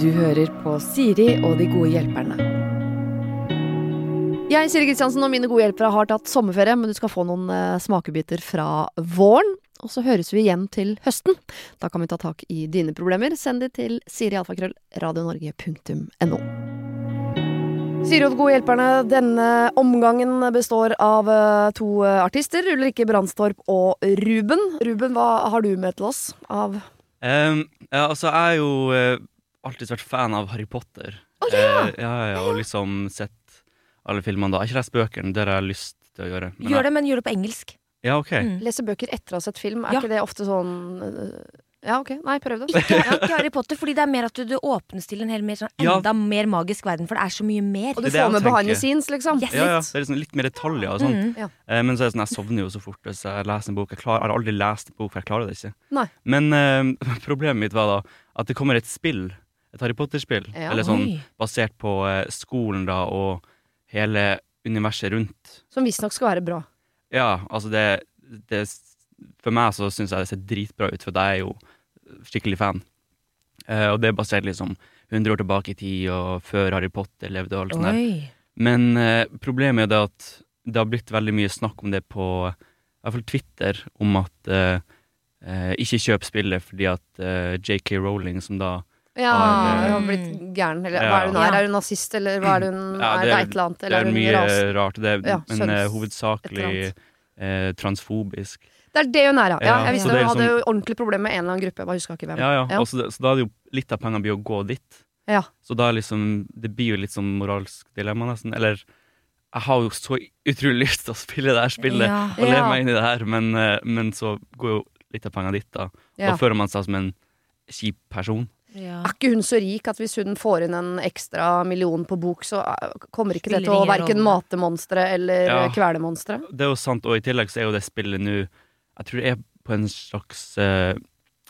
Du hører på Siri og de gode hjelperne. Jeg, Siri Kristiansen og mine gode hjelpere har tatt sommerferie, men du skal få noen eh, smakebiter fra våren. Og så høres vi igjen til høsten. Da kan vi ta tak i dine problemer. Send de til sirialfakrøll.radionorge.no. Siri gode hjelperne, denne omgangen består av eh, to eh, artister. Ulrikke Brandstorp og Ruben. Ruben, hva har du med til oss av um, ja, altså, jeg er jo uh, alltid vært fan av Harry Potter. Å, ja! Uh, ja, ja, og liksom sett alle filmene da. Jeg har ikke lest bøkene, det har jeg lyst til å gjøre. Men Gjør det, men gjør det på engelsk. Ja, ok. Mm. Lese bøker etter å ha sett film, er Ja. ikke det ofte sånn øh, Ja, ok. Nei, prøv det. Ikke, ikke Harry Potter, fordi det er mer at du, du åpnes til en hel mer sånn, Ja. enda mer magisk verden, for det er så mye mer. Og du Det er det får med behind the tenker. scenes, liksom. Yes. Ja, ja, det er liksom litt mer detaljer og sånt. Mm. Ja. Eh, men så er det sånn, jeg sovner jo så fort hvis jeg leser en bok. Jeg, klarer, jeg har aldri lest en bok, for jeg klarer det ikke. Nei. Men eh, problemet mitt var da at det kommer et spill, et Harry Potter-spill, Ja. eller sånn Oi. basert på eh, skolen da, og hele universet rundt. Som visstnok skal være bra. Ja, altså det, det For meg så syns jeg det ser dritbra ut, for jeg er jo skikkelig fan. Uh, og det er basert liksom 100 år tilbake i tid, og før Harry Potter levde og alt sånt der. Men uh, problemet er det at det har blitt veldig mye snakk om det på i hvert fall Twitter, om at eh, ikke kjøp spillet fordi at JK Rowling, som da Ja, hun har blitt gæren. Eller Ja. hva er hun er? Er hun nazist, eller hva er hun Ja, Er det det er- et eller annet? Det Eller er er mye rart, det, Ja, men eh, hovedsakelig eh, transfobisk. Det er det hun er, ja. ja jeg visste hun hadde liksom- jo ordentlig problem med en eller annen gruppe. Jeg bare huska ikke hvem. Ja, ja. Ja. Og så, da er det jo litt av pengene blir å gå dit. Ja. Så da er liksom Det blir jo litt sånn moralsk dilemma, nesten. Eller jeg har jo så utrolig lyst til å spille det her spillet Ja. og leve Ja. meg inn i det her, men, eh, men så går jo litt av pengene dit, da. Ja. Da føler man seg som en kjip person. Ja. Er ikke hun så rik at hvis hun får inn en ekstra million på bok, så eh, kommer ikke det til å verken mate monstre eller Ja. kvele monstre? Det er jo sant, og i tillegg så er jo det spillet nå Jeg tror det er på en slags eh,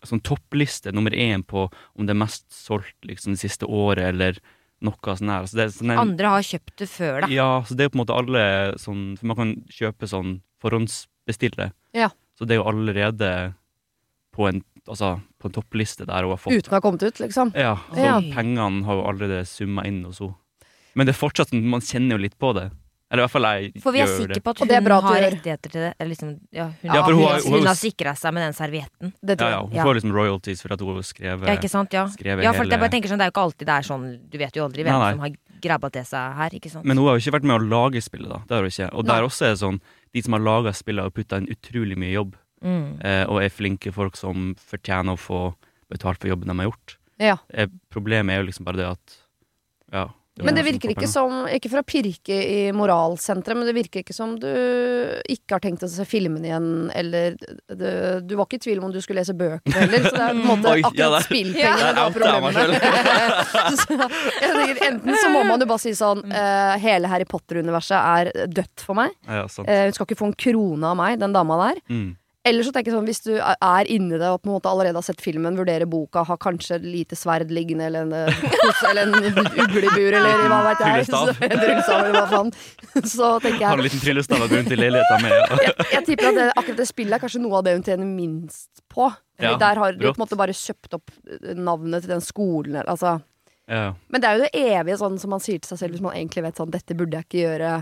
sånn toppliste, nummer én på om det er mest solgt liksom det siste året, eller noe sånn her. Så det, sånn en- Andre har kjøpt det før, da. Ja, så det er jo på en måte alle sånn For man kan kjøpe sånn forhåndsbestille. Ja. Så det er jo allerede på en, altså, på en toppliste der hun har fått Uten å ha kommet ut, liksom? Ja, så Ja. pengene har jo allerede summa inn hos henne. Men det er fortsatt sånn, man kjenner jo litt på det. Eller i hvert fall jeg For vi er sikre på at det hun at har gjør. rettigheter til det. Eller liksom, ja, hun, Ja, for hun hun, har- hun har sikra seg med den servietten. Det Ja, tror ja, ja, hun Ja. får liksom royalties for at hun skrev Ja, ikke sant? Ja, ja for hele- jeg bare tenker sånn, det er jo ikke alltid det er sånn Du vet jo aldri hvem Nei, nei. som har grabba til seg her, ikke sant? Men hun har jo ikke vært med å lage spillet, da. Det har hun ikke. Og Nei. der også er det sånn De som har laga spillet, har putta inn utrolig mye jobb, mm. eh, og er flinke folk som fortjener å få betalt for jobben de har gjort. Ja. Eh, problemet er jo liksom bare det at Ja. Men det virker ikke som, ikke for å pirke i moralsenteret, men det virker ikke som du ikke har tenkt å se filmene igjen, eller det, Du var ikke i tvil om du skulle lese bøker heller, så det er på en måte Oi, ja, akkurat der- spillpengene jeg tenker, enten så må man jo bare si sånn uh, Hele Harry Potter-universet er dødt for meg. Ja, ja, sant. Eh, hun skal ikke få en krone av meg, den dama der. Mm. Eller så tenker jeg sånn, hvis du er inni det og på en måte allerede har sett filmen, vurderer boka, har kanskje et lite sverd liggende, eller en, eh, eller en uglebur, eller hva veit jeg. Trillestav. Så- tryllestav, eller hva faen. Så tenker Har en liten tryllestav og rundt i leiligheta med. Ja. jeg, jeg tipper at det, akkurat det spillet er kanskje noe av det hun tjener minst på. Ja, der har de på en måte bare kjøpt opp eh, navnet til den skolen. Altså. Ja. Men det er jo det evige sånn som man sier til seg selv hvis man egentlig vet sånn dette burde jeg ikke gjøre.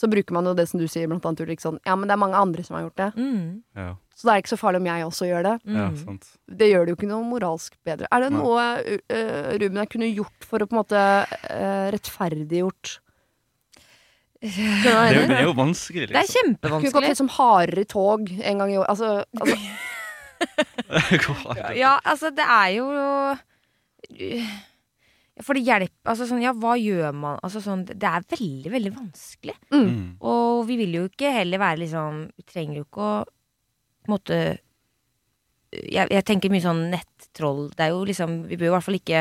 Så bruker man jo det som du sier, blant annet Ulrik, sånn ja, men det er mange andre som har gjort det. Mm. Ja. Så det er ikke så farlig om jeg også gjør det. ja, Mm. sant. Det gjør det jo ikke noe moralsk bedre. Er det Nei. noe uh, Ruben jeg kunne gjort for å på en måte uh, rettferdiggjort Det jeg det er jo vanskelig, Det er kjempevanskelig. Kunne gått litt som hardere tog en gang i år. Altså, altså Ja, altså, det er jo For det hjelper Altså sånn, ja, hva gjør man? Altså sånn, det er veldig, veldig vanskelig. Mm. Og vi vil jo ikke heller være liksom Vi trenger jo ikke å på en måte jeg, jeg tenker mye sånn nettroll. Det er jo liksom Vi bør i hvert fall ikke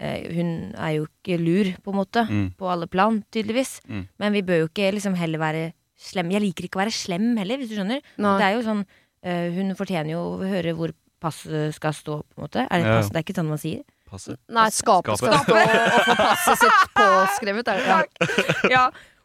eh, Hun er jo ikke lur, på en måte, Mm. på alle plan, tydeligvis. Mm. Men vi bør jo ikke liksom heller være slem. Jeg liker ikke å være slem heller, hvis du skjønner. Nei. Det er jo sånn eh, Hun fortjener jo å høre hvor passet skal stå, på en måte. Er det, Ja. pass? det er ikke sånn man sier? Passe. Nei, skapet skal Skapet. stå og få passet sitt påskrevet. Er det, ja. ja.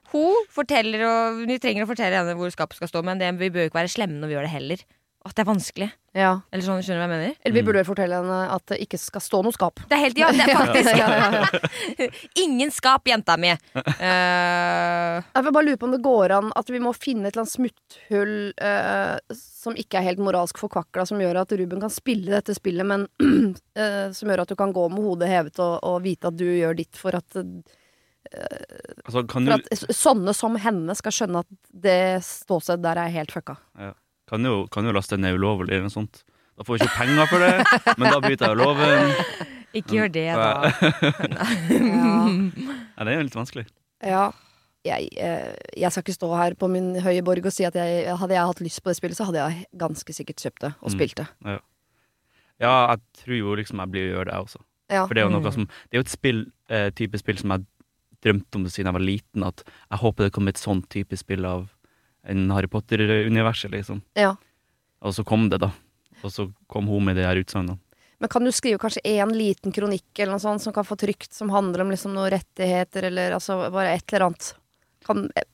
Hun forteller, og vi trenger å fortelle henne hvor skapet skal stå, men det, vi bør jo ikke være slemme når vi gjør det heller. At det er vanskelig. Ja. Eller sånn, skjønner du hva jeg mener? Eller vi burde burde fortelle henne at det ikke skal stå noe skap. Det er helt, ja, det er faktisk Ja, ja, ja. Ingen skap, jenta mi! Uh... Jeg vil bare lure på om det går an at vi må finne et eller annet smutthull uh, som ikke er helt moralsk forkvakla, som gjør at Ruben kan spille dette spillet, men uh, som gjør at du kan gå med hodet hevet og, og vite at du gjør ditt for at, Altså, kan for at sånne som henne skal skjønne at det ståstedet der er helt fucka. Kan jo, kan jo laste ned ulovlig eller noe sånt. Da får vi ikke penger for det, men da bryter jeg loven. ikke gjør det, da. Ja. Ja, det er jo litt vanskelig. ja. Jeg, eh, jeg skal ikke stå her på min høye borg og si at jeg, hadde jeg hatt lyst på det spillet, så hadde jeg ganske sikkert kjøpt det og Mm. spilt det. Ja, jeg tror jo liksom jeg blir å gjøre det, jeg også. Ja. For det er jo noe Mm. som Det er jo et spill, eh, type spill som jeg drømte om siden jeg var liten, at jeg håper det kommer et sånn type spill av en Harry Potter-universet, liksom. Ja. Og så kom det, da. Og så kom hun med de her utsagnene. Men kan du skrive kanskje én liten kronikk eller noe sånt som kan få trykt, som handler om liksom noen rettigheter, eller altså bare et eller annet? Kan, eh,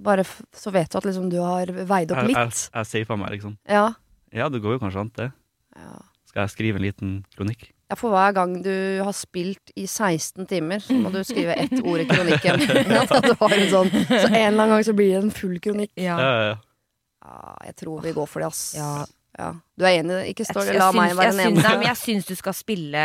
bare så vet du at liksom du har veid opp Jeg, jeg, litt. jeg safa meg, liksom. Ja. Ja, det går jo kanskje an, det. ja. Skal jeg skrive en liten kronikk? Ja, For hver gang du har spilt i 16 timer, så må du skrive ett ord i kronikken. Du har en sånn. Så en eller annen gang så blir det en full kronikk. Ja. Ja, ja, ja. Ja, jeg tror vi går for det, ass. Ja. Ja. Du er enig? Ikke stå La meg være den eneste. nei, men jeg syns du skal spille,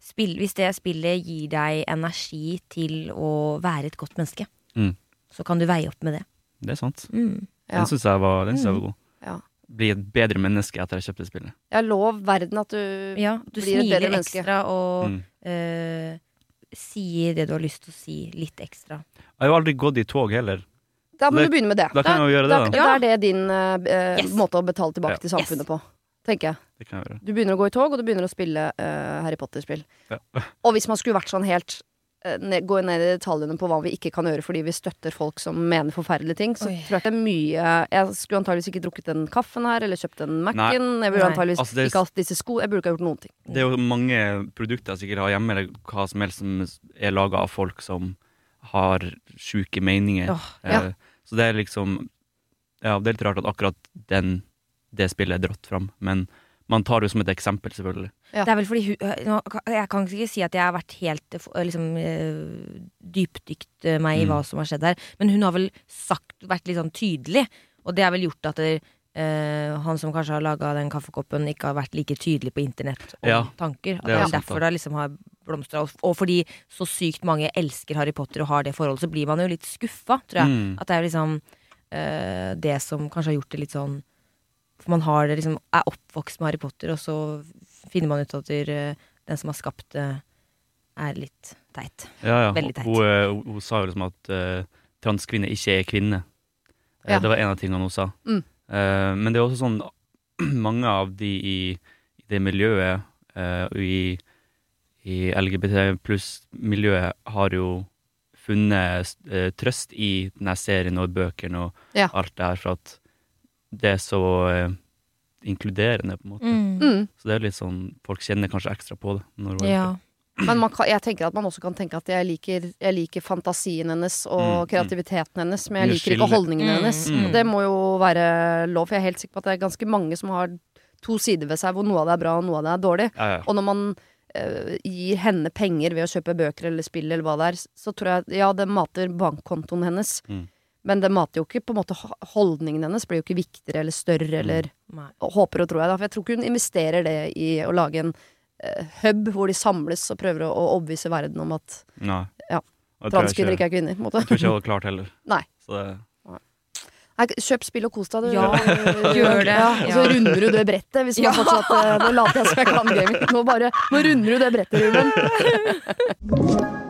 spille, Hvis det spillet gir deg energi til å være et godt menneske, Mm. så kan du veie opp med det. Det er sant. Mm. Ja. Den syns jeg, var- den synes jeg var god. Ja. Bli et bedre menneske etter jeg kjøpte spillet. Jeg lov verden at du Ja, du Blir et bedre smiler ekstra og Mm. eh, sier det du har lyst til å si, litt ekstra. Jeg har jo aldri gått i tog heller. Da må Det- du begynne med det. Da kan jeg jo gjøre det, da. Da er det din eh, eh, Yes. måte å betale tilbake Ja. til samfunnet Yes. på. Tenker jeg. Det kan jeg gjøre. Du begynner å gå i tog, og du begynner å spille eh, Harry Potter-spill. Ja. Og hvis man skulle vært sånn helt Gå ned i detaljene på hva vi ikke kan gjøre fordi vi støtter folk som mener forferdelige ting, så Oi. tror jeg at det er mye Jeg skulle antageligvis ikke drukket den kaffen her, eller kjøpt den Mac-en. Jeg burde antageligvis Altså, er- ikke hatt disse sko. Jeg burde ikke ha gjort noen ting. Det er jo mange produkter jeg sikkert har hjemme, eller hva som helst som er laga av folk som har sjuke meninger. Oh, ja. Eh, Så det er liksom Ja, det er litt rart at akkurat den, det spillet er dratt fram, men man tar det jo som et eksempel, selvfølgelig. Ja. Det er vel fordi hun øh, nå, Jeg kan ikke si at jeg har vært helt øh, liksom, øh, dypdykt meg i Mm. hva som har skjedd her, men hun har vel sagt, vært litt sånn tydelig, og det har vel gjort at det, Uh, han som kanskje har laga den kaffekoppen, ikke har vært like tydelig på internett om Ja, tanker. At det er det er derfor det liksom har blomstra. Og, og fordi så sykt mange elsker Harry Potter og har det forholdet, så blir man jo litt skuffa, tror jeg. Mm. At det er liksom uh, det som kanskje har gjort det litt sånn For man har det liksom er oppvokst med Harry Potter, og så finner man ut at øh, den som har skapt det, er litt teit. Ja, ja. Veldig teit. Hun, eh, hun, hun sa jo liksom at uh, transkvinner ikke er kvinner. Eh, Ja. Det var en av tingene hun sa. Mm. Uh, men det er også sånn mange av de i, i det miljøet, uh, i, i LGBT pluss-miljøet, har jo funnet uh, trøst i denne serien og bøkene og Ja. alt det her, for at det er så eh, inkluderende, på en måte. Mm. Så det er litt sånn Folk kjenner kanskje ekstra på det. Når hun Ja. Men man kan, jeg tenker at man også kan tenke at jeg liker, jeg liker fantasien hennes og Mm, mm. kreativiteten hennes, men jeg liker ikke holdningen Mm, hennes. mm. Og det må jo være lov, for jeg er helt sikker på at det er ganske mange som har to sider ved seg hvor noe av det er bra og noe av det er dårlig. Ja, ja. Og når man uh, gir henne penger ved å kjøpe bøker eller spill eller hva det er, så tror jeg ja, det mater bankkontoen hennes. Mm. Men det mater jo ikke på en måte Holdningen hennes blir jo ikke viktigere eller større eller Nei. Håper og tror jeg, da. For jeg tror ikke hun investerer det i å lage en uh, hub hvor de samles og prøver å, å overbevise verden om at Nei. Ja. Transkvinner ikke er kvinner. På en måte. Jeg tror ikke hun hadde klart heller. Nei. Så det, Nei, kjøp spill og kos deg, du. Ja, gjør det. Ja, og så runder du det brettet. Hvis man Ja. fortsatt eh, Nå later jeg som jeg kan gaming. Nå bare Nå runder du det brettet, Ruben.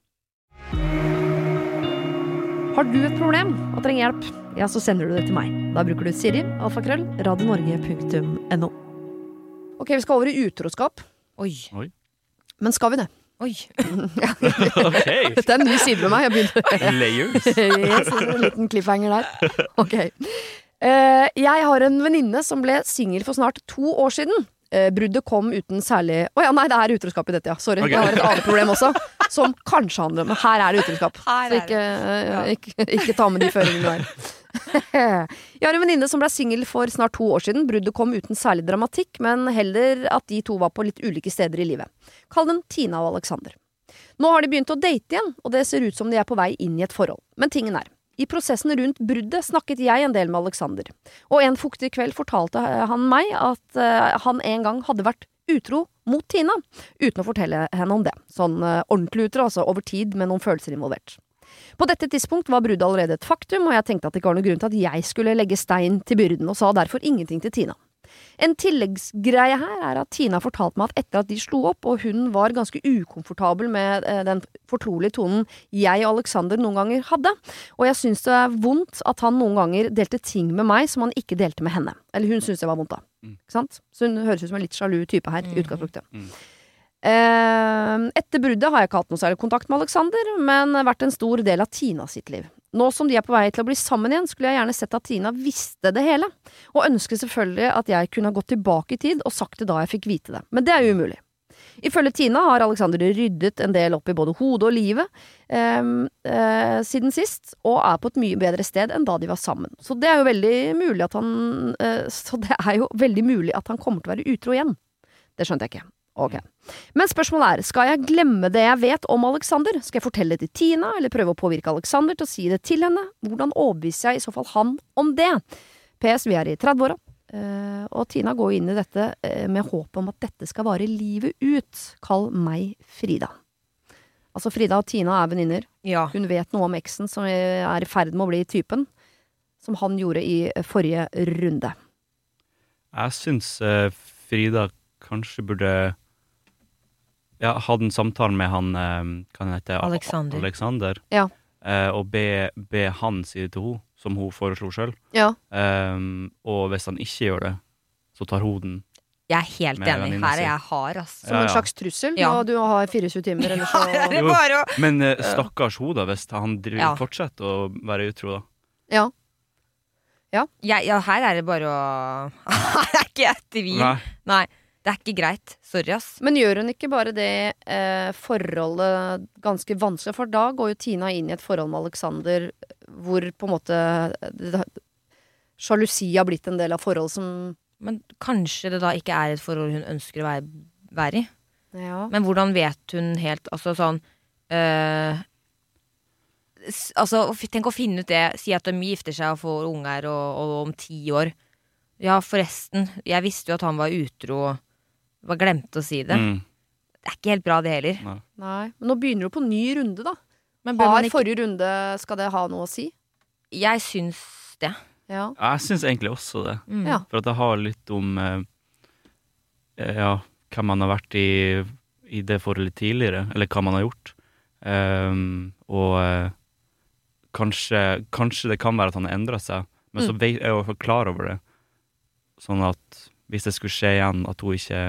Har du et problem og trenger hjelp, ja, så sender du det til meg. Da bruker du Siri, alfakrøll, radionorge.no. Ok, vi skal over i utroskap. Oi. Men skal vi det? Oi. Ok, Dette er en ny side med meg. Jeg begynner. layers. yes, en liten cliffhanger der. Ok. Uh, jeg har en venninne som ble singel for snart to år siden. Eh, bruddet kom uten særlig Å ja, nei, det er utroskap i dette, ja. Sorry. Okay. Jeg har et annet problem også, som kanskje handler om her er det utroskap. Her Så er ikke, ja. ikke, ikke ta med de føringene der. Jeg har en venninne som ble singel for snart to år siden. Bruddet kom uten særlig dramatikk, men heller at de to var på litt ulike steder i livet. Kall dem Tina og Alexander. Nå har de begynt å date igjen, og det ser ut som de er på vei inn i et forhold. Men tingen er, i prosessen rundt bruddet snakket jeg en del med Alexander, og en fuktig kveld fortalte han meg at eh, han en gang hadde vært utro mot Tina, uten å fortelle henne om det. Sånn eh, ordentlig utro, altså over tid med noen følelser involvert. På dette tidspunkt var bruddet allerede et faktum, og jeg tenkte at det ikke var noen grunn til at jeg skulle legge stein til byrden, og sa derfor ingenting til Tina. En tilleggsgreie her er at Tina fortalte meg at etter at de slo opp, og hun var ganske ukomfortabel med eh, den fortrolige tonen jeg og Alexander noen ganger hadde, og jeg syns det er vondt at han noen ganger delte ting med meg som han ikke delte med henne. Eller hun syntes det var vondt, da. Mm. Ikke sant? Så hun høres ut som en litt sjalu type her, i Mhm. utgangspunktet. Mm. Eh, etter bruddet har jeg ikke hatt noe særlig kontakt med Alexander, men vært en stor del av Tina sitt liv. Nå som de er på vei til å bli sammen igjen, skulle jeg gjerne sett at Tina visste det hele, og ønsker selvfølgelig at jeg kunne ha gått tilbake i tid og sagt det da jeg fikk vite det, men det er umulig. Ifølge Tina har Alexander ryddet en del opp i både hodet og livet eh, eh, siden sist, og er på et mye bedre sted enn da de var sammen. Så det er jo veldig mulig at han eh, Så det er jo veldig mulig at han kommer til å være utro igjen. Det skjønte jeg ikke. Ok. Men spørsmålet er, skal jeg glemme det jeg vet om Alexander? Skal jeg fortelle det til Tina, eller prøve å påvirke Alexander til å si det til henne? Hvordan overbeviser jeg i så fall han om det? PS, vi er i 30-åra, eh, og Tina går inn i dette eh, med håp om at dette skal vare livet ut. Kall meg Frida. Altså, Frida og Tina er venninner. Ja. Hun vet noe om eksen som er i ferd med å bli typen, som han gjorde i forrige runde. Jeg syns eh, Frida kanskje burde ja, hadde en samtale med han eh, Hva han heter Alexander. Alexander. Ja. Eh, og be, be han si det til henne, som hun foreslo sjøl. Ja. og hvis han ikke gjør det, så tar hun den. Jeg er helt enig. Her er jeg hard, ass. Som Ja, en slags trussel. Ja. Du har 24 timer, eller så Jo. Men stakkars hun, da, hvis han driver, Ja. fortsetter å være utro, da. Ja. Ja. Ja, her er det bare å Her er ikke jeg tvil. Nei. Nei. Det er ikke greit. Sorry, ass. Men gjør hun ikke bare det eh, forholdet ganske vanskelig? For da går jo Tina inn i et forhold med Alexander hvor på en måte det- Sjalusi har blitt en del av forholdet som Men kanskje det da ikke er et forhold hun ønsker å være, være i. Ja. Men hvordan vet hun helt Altså sånn øh, Altså, tenk å finne ut det. Si at de gifter seg og får unger og, og om ti år. Ja, forresten, jeg visste jo at han var utro og bare glemte å si det. Mm. Det er ikke helt bra, det heller. Nei. Men nå begynner du på ny runde, da. Men bør Har ikke forrige runde Skal det ha noe å si? Jeg syns det. Ja. Jeg syns egentlig også det. Mm. Ja. For at det har litt om eh, eh, ja, hvem man har vært i, i det forholdet tidligere, eller hva man har gjort. Um, og eh, kanskje, kanskje det kan være at han har endra seg, Men så er jeg jo klar over det. Sånn at hvis det skulle skje igjen, at hun ikke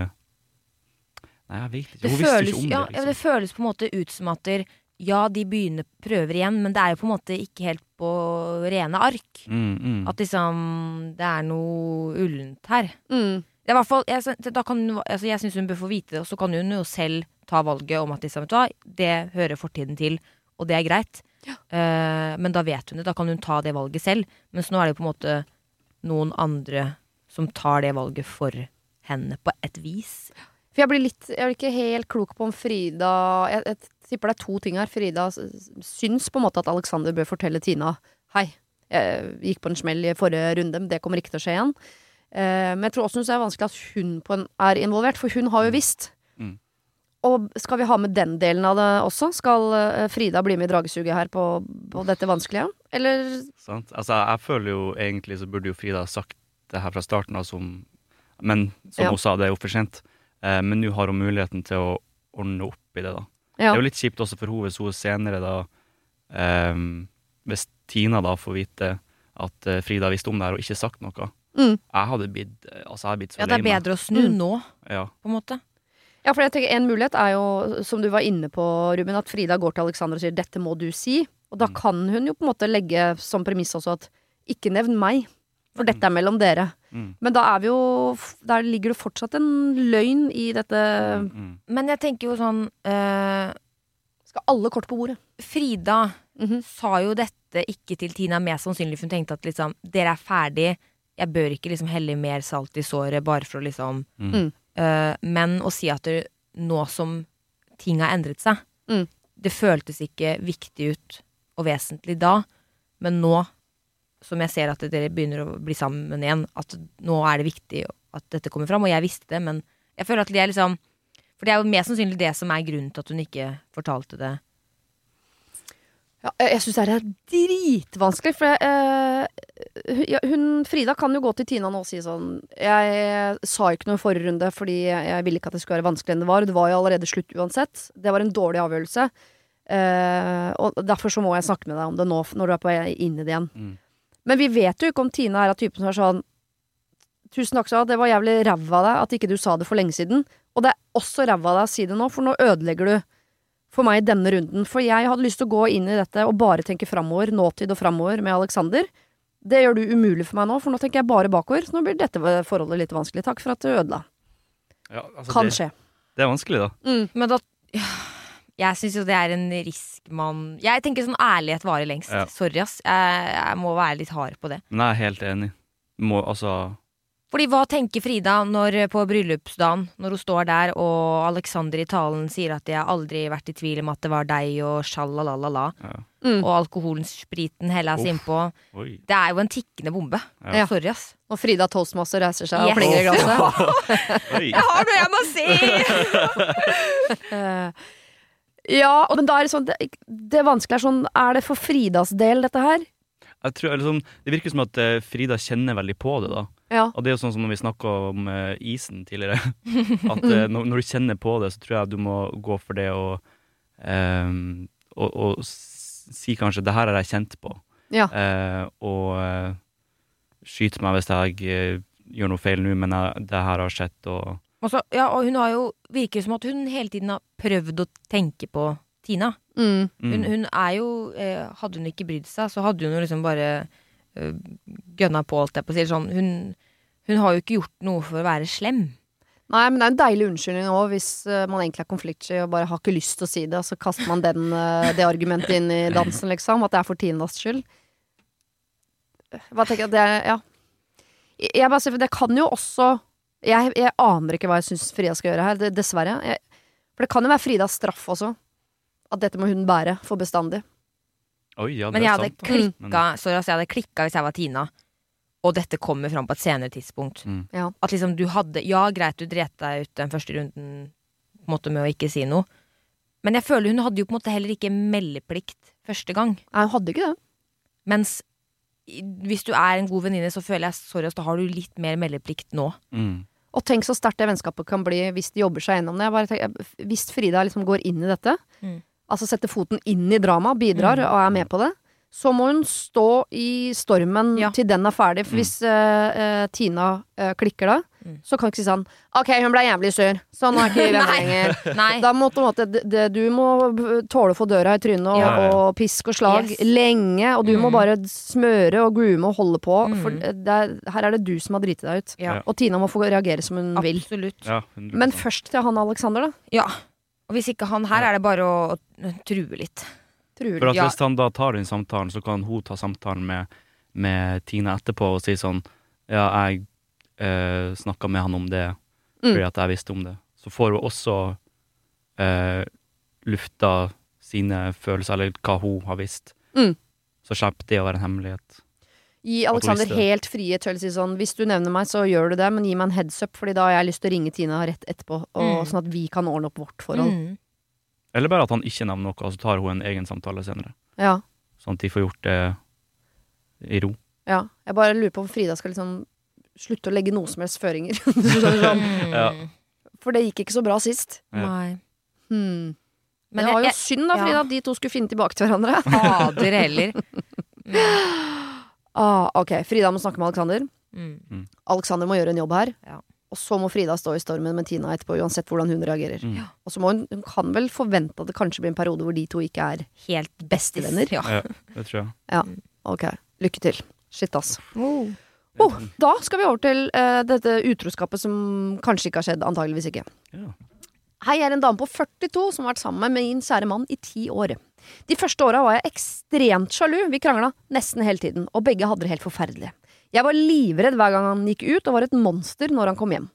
Nei, jeg vet ikke. Det Hun visste føles, ikke om ja, det. ja, Liksom. det føles på en måte ut som at der, ja, de begynner prøver igjen, men det er jo på en måte ikke helt på rene ark. Mm, mm. At liksom det er noe ullent her. Mm. Det er hvert fall, jeg, kan, altså jeg syns hun bør få vite det, og så kan hun jo selv ta valget om at liksom, det hører fortiden til, og det er greit. Eh, men da vet hun det, da kan hun ta det valget selv. Mens nå er det jo på en måte noen andre som tar det valget for henne, på et vis. For jeg blir litt Jeg blir ikke helt klok på om Frida Jeg, jeg tipper det er to ting her. Frida syns på en måte at Alexander bør fortelle Tina Hei, jeg gikk på en smell i forrige runde, men det kommer ikke til å skje igjen. Eh, men jeg tror også det er vanskelig at hun er involvert, for hun har jo visst. Mm. Og skal vi ha med den delen av det også? Skal uh, Frida bli med i dragesuget her på, på dette vanskelige? Eller Sant? Altså, jeg føler jo egentlig så burde jo Frida sagt det her fra starten av, som, men som Ja. hun sa, det er jo for sent. Eh, men nå har hun muligheten til å ordne opp i det, da. Ja. Det er jo litt kjipt også for henne hvis hun senere da ehm, Hvis Tina da får vite at eh, Frida visste om det her og ikke sagt noe. Mm. Jeg hadde blitt eh, Altså, jeg hadde blitt så Ja, det er bedre å snu Mm. nå, Ja. på en måte. Ja, for jeg tenker En mulighet er jo, som du var inne på, Ruben, at Frida går til Alexander og sier 'dette må du si'. Og da Mm. kan hun jo på en måte legge som premiss også at 'ikke nevn meg', for dette er mellom dere. Mm. Men da er vi jo Der ligger det fortsatt en løgn i dette Mm. Mm. Men jeg tenker jo sånn øh, Skal alle kort på bordet. Frida Mhm. sa jo dette ikke til Tina mest sannsynlig, for hun tenkte at liksom, dere er ferdig, jeg bør ikke liksom helle mer salt i såret bare for å liksom Mm. Mm. eh, Men å si at det, nå som ting har endret seg Mm. Det føltes ikke viktig ut og vesentlig da, men nå som jeg ser at dere begynner å bli sammen igjen, at nå er det viktig at dette kommer fram, og jeg visste det, men jeg føler at det er liksom For det er jo mest sannsynlig det som er grunnen til at hun ikke fortalte det. Ja, jeg syns det er dritvanskelig, for jeg, eh, hun- Frida kan jo gå til Tina nå og si sånn Jeg sa ikke noe i forrige runde fordi jeg, jeg ville ikke at det skulle være vanskeligere enn det var. Det var jo allerede slutt uansett. Det var en dårlig avgjørelse. Eh, og derfor så må jeg snakke med deg om det nå, når du er på vei inn i det igjen. Mm. Men vi vet jo ikke om Tina er av typen som er sånn Tusen takk skal det var jævlig ræva av deg at ikke du sa det for lenge siden. Og det er også ræva av deg å si det nå, for nå ødelegger du for meg i denne runden. For jeg hadde lyst til å gå inn i dette og bare tenke framover, nåtid og framover med Alexander. Det gjør du umulig for meg nå, for nå tenker jeg bare bakover. Så nå blir dette forholdet litt vanskelig. Takk for at du ødela. Ja, altså, Kan det, skje. det er vanskelig, da. Mm. Men da Jeg syns jo det er en risk man Jeg tenker sånn ærlighet varer lengst. Ja. Sorry, ass. Jeg, jeg må være litt hard på det. Men jeg er helt enig. Må, altså Fordi hva tenker Frida når, på bryllupsdagen, når hun står der og Alexander i talen sier at 'jeg har aldri vært i tvil om at det var deg', og sjalalala, ja. Mm. og alkoholen, spriten helles innpå. Det er jo en tikkende bombe. Ja. Sorry, ass. Og Frida Toastmaster reiser seg Yes. og plenger i glasset. Jeg har noe jeg må si! Ja, og men da er det sånn det, det vanskelige er sånn Er det for Fridas del, dette her? Jeg tror, sånn, det virker som at eh, Frida kjenner veldig på det, da. Ja. Og det er jo sånn som når vi snakka om eh, isen tidligere. At eh, når, når du kjenner på det, så tror jeg du må gå for det og, um, og, og si kanskje 'det her har jeg kjent på', Ja. uh, og uh, skyte meg hvis jeg uh, gjør noe feil nå, men jeg, det her har skjedd, og Og, så, ja, og hun har jo Virker som at hun hele tiden har prøvd å tenke på Tina. Mm. mm, Hun, hun er jo eh, Hadde hun ikke brydd seg, så hadde hun jo liksom bare eh, gønna på, alt jeg på å si. Sånn, hun, hun har jo ikke gjort noe for å være slem. Nei, men det er en deilig unnskyldning òg, hvis uh, man egentlig er konfliktsky og bare har ikke lyst til å si det, og så kaster man den, uh, det argumentet inn i dansen, liksom. At det er for Tinas skyld. Hva tenker jeg, det er, ja. Jeg- Jeg bare sier, for det kan jo også Jeg, jeg aner ikke hva jeg syns Frida skal gjøre her, det, dessverre. Jeg, for det kan jo være Fridas straff også. At dette må hun bære for bestandig. Oi, ja, det Men jeg hadde sant. klikka Sorry, altså, jeg hadde klikka hvis jeg var Tina, og dette kommer fram på et senere tidspunkt. Mm. Ja. At liksom du hadde Ja, greit, du dret deg ut den første runden på en måte med å ikke si noe. Men jeg føler hun hadde jo på en måte heller ikke meldeplikt første gang. Nei, hun hadde ikke det. Mens hvis du er en god venninne, så føler jeg sorry, da har du litt mer meldeplikt nå. Mm. Og tenk så sterkt det vennskapet kan bli hvis de jobber seg gjennom det. Tenker, hvis Frida liksom går inn i dette, Mm. altså setter foten inn i dramaet, bidrar Mm. og er med på det, så må hun stå i stormen Ja. til den er ferdig. For Mm. hvis uh, uh, Tina uh, klikker da, Mm. så kan du ikke si sånn Ok, hun ble jævlig sur, så nå er ikke venner lenger. Da må måte, det, du må tåle å få døra i trynet og, Ja, ja. og pisk og slag Yes. lenge, og du må Mm. bare smøre og groome og holde på. Mm. For det er, her er det du som har driti deg ut. Ja. Og Tina må få reagere som hun vil. Absolutt. Ja, Men først til han Alexander, da. Ja. Og hvis ikke han her, er det bare å, å true litt. True, For at Ja. Hvis han da tar den samtalen, så kan hun ta samtalen med, med Tina etterpå og si sånn Ja, jeg uh, snakka med han om det Mm. fordi at jeg visste om det. Så får hun også eh, lufta sine følelser, eller hva hun har visst. Mm. Så slipper det å være en hemmelighet. Gi Alexander helt frie til å si sånn Hvis du nevner meg, så gjør du det, men gi meg en heads up, Fordi da har jeg lyst til å ringe Tina rett etterpå, og, Mm. sånn at vi kan ordne opp vårt forhold. Mm. Eller bare at han ikke nevner noe, og så tar hun en egen samtale senere. Ja, Sånn at de får gjort det i ro. ja. Jeg bare lurer på om Frida skal liksom slutte å legge noe som helst føringer. sånn. Mm. Ja. For det gikk ikke så bra sist. Nei. Hmm. Men det var jo jeg, synd da, ja. Frida, at de to skulle finne tilbake til hverandre. fader heller. Ah, ok, Frida må snakke med Alexander. Mm. Alexander må gjøre en jobb her. Ja. Og så må Frida stå i stormen med Tina etterpå, uansett hvordan hun reagerer. Mm. Og så må hun, hun kan vel forvente at det kanskje blir en periode hvor de to ikke er Helt Bestevenner? Ja. Ja, det tror jeg. Ok, lykke til. Shit, ass. Oh. Oh, da skal vi over til uh, dette utroskapet som kanskje ikke har skjedd, antageligvis ikke. Ja. Hei, jeg er en dame på 42 som har vært sammen med min kjære mann i ti år. De første åra var jeg ekstremt sjalu, vi krangla nesten hele tiden, og begge hadde det helt forferdelig. Jeg var livredd hver gang han gikk ut, og var et monster når han kom hjem.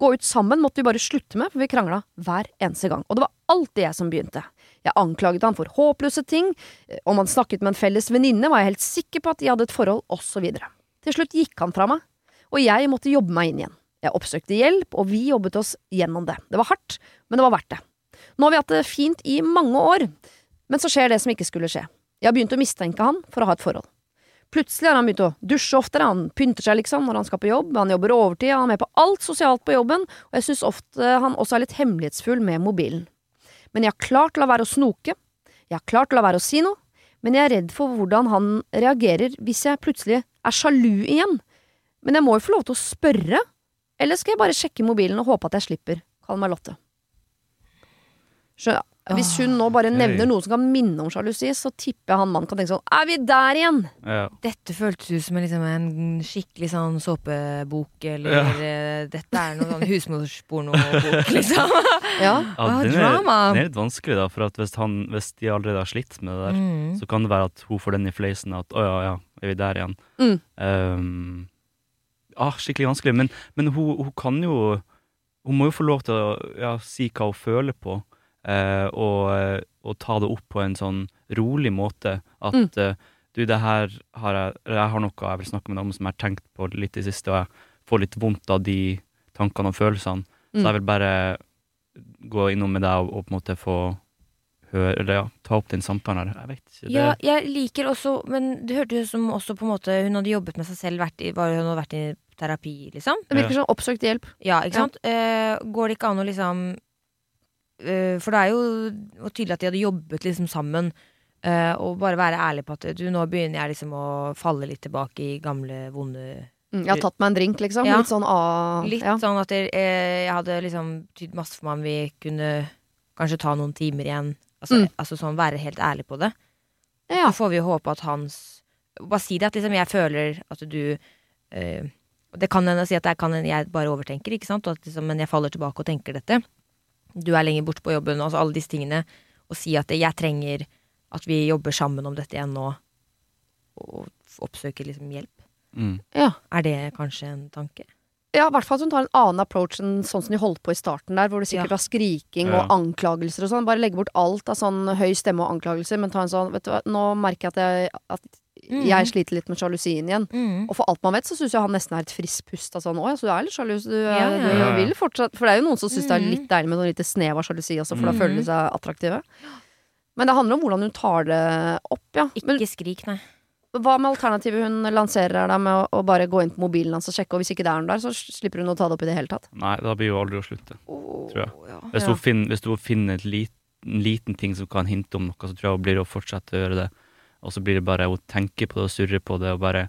Gå ut sammen måtte vi bare slutte med, for vi krangla hver eneste gang, og det var alltid jeg som begynte. Jeg anklaget han for håpløse ting, eh, om han snakket med en felles venninne var jeg helt sikker på at de hadde et forhold, osv. Til slutt gikk han fra meg, og jeg måtte jobbe meg inn igjen. Jeg oppsøkte hjelp, og vi jobbet oss gjennom det. Det var hardt, men det var verdt det. Nå har vi hatt det fint i mange år, men så skjer det som ikke skulle skje. Jeg har begynt å mistenke han for å ha et forhold. Plutselig har han begynt å dusje oftere, han pynter seg liksom når han skal på jobb, han jobber overtid, han er med på alt sosialt på jobben, og jeg synes ofte han også er litt hemmelighetsfull med mobilen. Men jeg har klart å la være å snoke, jeg har klart å la være å si noe, men jeg er redd for hvordan han reagerer hvis jeg plutselig er sjalu igjen. Men jeg må jo få lov til å spørre, eller skal jeg bare sjekke mobilen og håpe at jeg slipper? Kall meg Lotte. Skjønner. Hvis hun nå bare nevner noe som kan minne om sjalusi, så tipper jeg han mannen kan tenke sånn Er vi der igjen? Ja. Dette føltes ut som en, liksom, en skikkelig sånn såpebok, eller Ja. eh, dette er noe sånn husmorspornobok, liksom. Ja. Ja, Ah, den, er, den er litt vanskelig, da, for at hvis, han, hvis de allerede har slitt med det der, Mm. så kan det være at hun får den i fleisen at å ja, ja, er vi der igjen? Mm. Um, ah, skikkelig vanskelig, men, men hun, hun kan jo Hun må jo få lov til å ja, si hva hun føler på, uh, og, eh, og ta det opp på en sånn rolig måte. At Mm. uh, du, det her har jeg Jeg har noe jeg vil snakke med deg om som jeg har tenkt på litt i det siste, og jeg får litt vondt av de tankene og følelsene. Så Mm. jeg vil bare gå innom med deg og, og på en måte få høre Eller ja, ta opp den samtalen her. Jeg vet ikke. Det, Ja, jeg liker også Men det hørtes ut som også på en måte hun hadde jobbet med seg selv, vært i, var, hun hadde vært i terapi, liksom. Det virker som oppsøkt hjelp. Ja, ikke sant? Uh, går det ikke an å liksom uh, For det er jo tydelig at de hadde jobbet liksom sammen. Uh, og bare være ærlig på at du, nå begynner jeg liksom å falle litt tilbake i gamle, vonde Mm, Jeg har tatt meg en drink, liksom. Ja. Litt sånn ah, Litt ja. sånn at eh, jeg hadde liksom tydd masse for meg om vi kunne kanskje ta noen timer igjen. Altså, Mm. altså sånn være helt ærlig på det. ja. Så får vi jo håpe at hans Bare si det at liksom jeg føler at du øh, Det kan hende å si at jeg, kan, hende jeg bare overtenker, ikke sant? Og at liksom, men jeg faller tilbake og tenker dette. Du er lenger borte på jobben, altså alle disse tingene. Og si at jeg trenger at vi jobber sammen om dette igjen nå. Og oppsøker liksom hjelp. mm. ja. Er det kanskje en tanke? Ja, i hvert fall at hun tar en annen approach enn sånn som de holdt på i starten der, hvor det sikkert Ja. var skriking Ja. og anklagelser og sånn. Bare legge bort alt av sånn høy stemme og anklagelser, men ta en sånn Vet du hva, nå merker jeg at jeg, at Mm. jeg sliter litt med sjalusien igjen. Og for alt man vet, så syns jeg han nesten er et friskt pust av sånn Å ja, så du er litt sjalu, så du, er- Ja, ja, ja. du vil fortsatt For det er jo noen som syns det er Mm. litt deilig med noe lite snev av sjalusi også, for da Mm. føler de seg attraktive. Men det handler om hvordan hun tar det opp, ja. Men Ikke skrik, nei. Hva med alternativet hun lanserer her, da, med å, å bare gå inn på mobilen hans og sjekke, og hvis ikke det er noe der, så slipper hun å ta det opp i det hele tatt? Nei, da blir jo aldri å slutte. Tror jeg. Ja. Hvis, Ja. hun finner, hvis hun finner et lit, en liten ting som kan hinte om noe, så tror jeg hun blir å fortsette å gjøre det. og så blir det bare å tenke på det og surre på det, og bare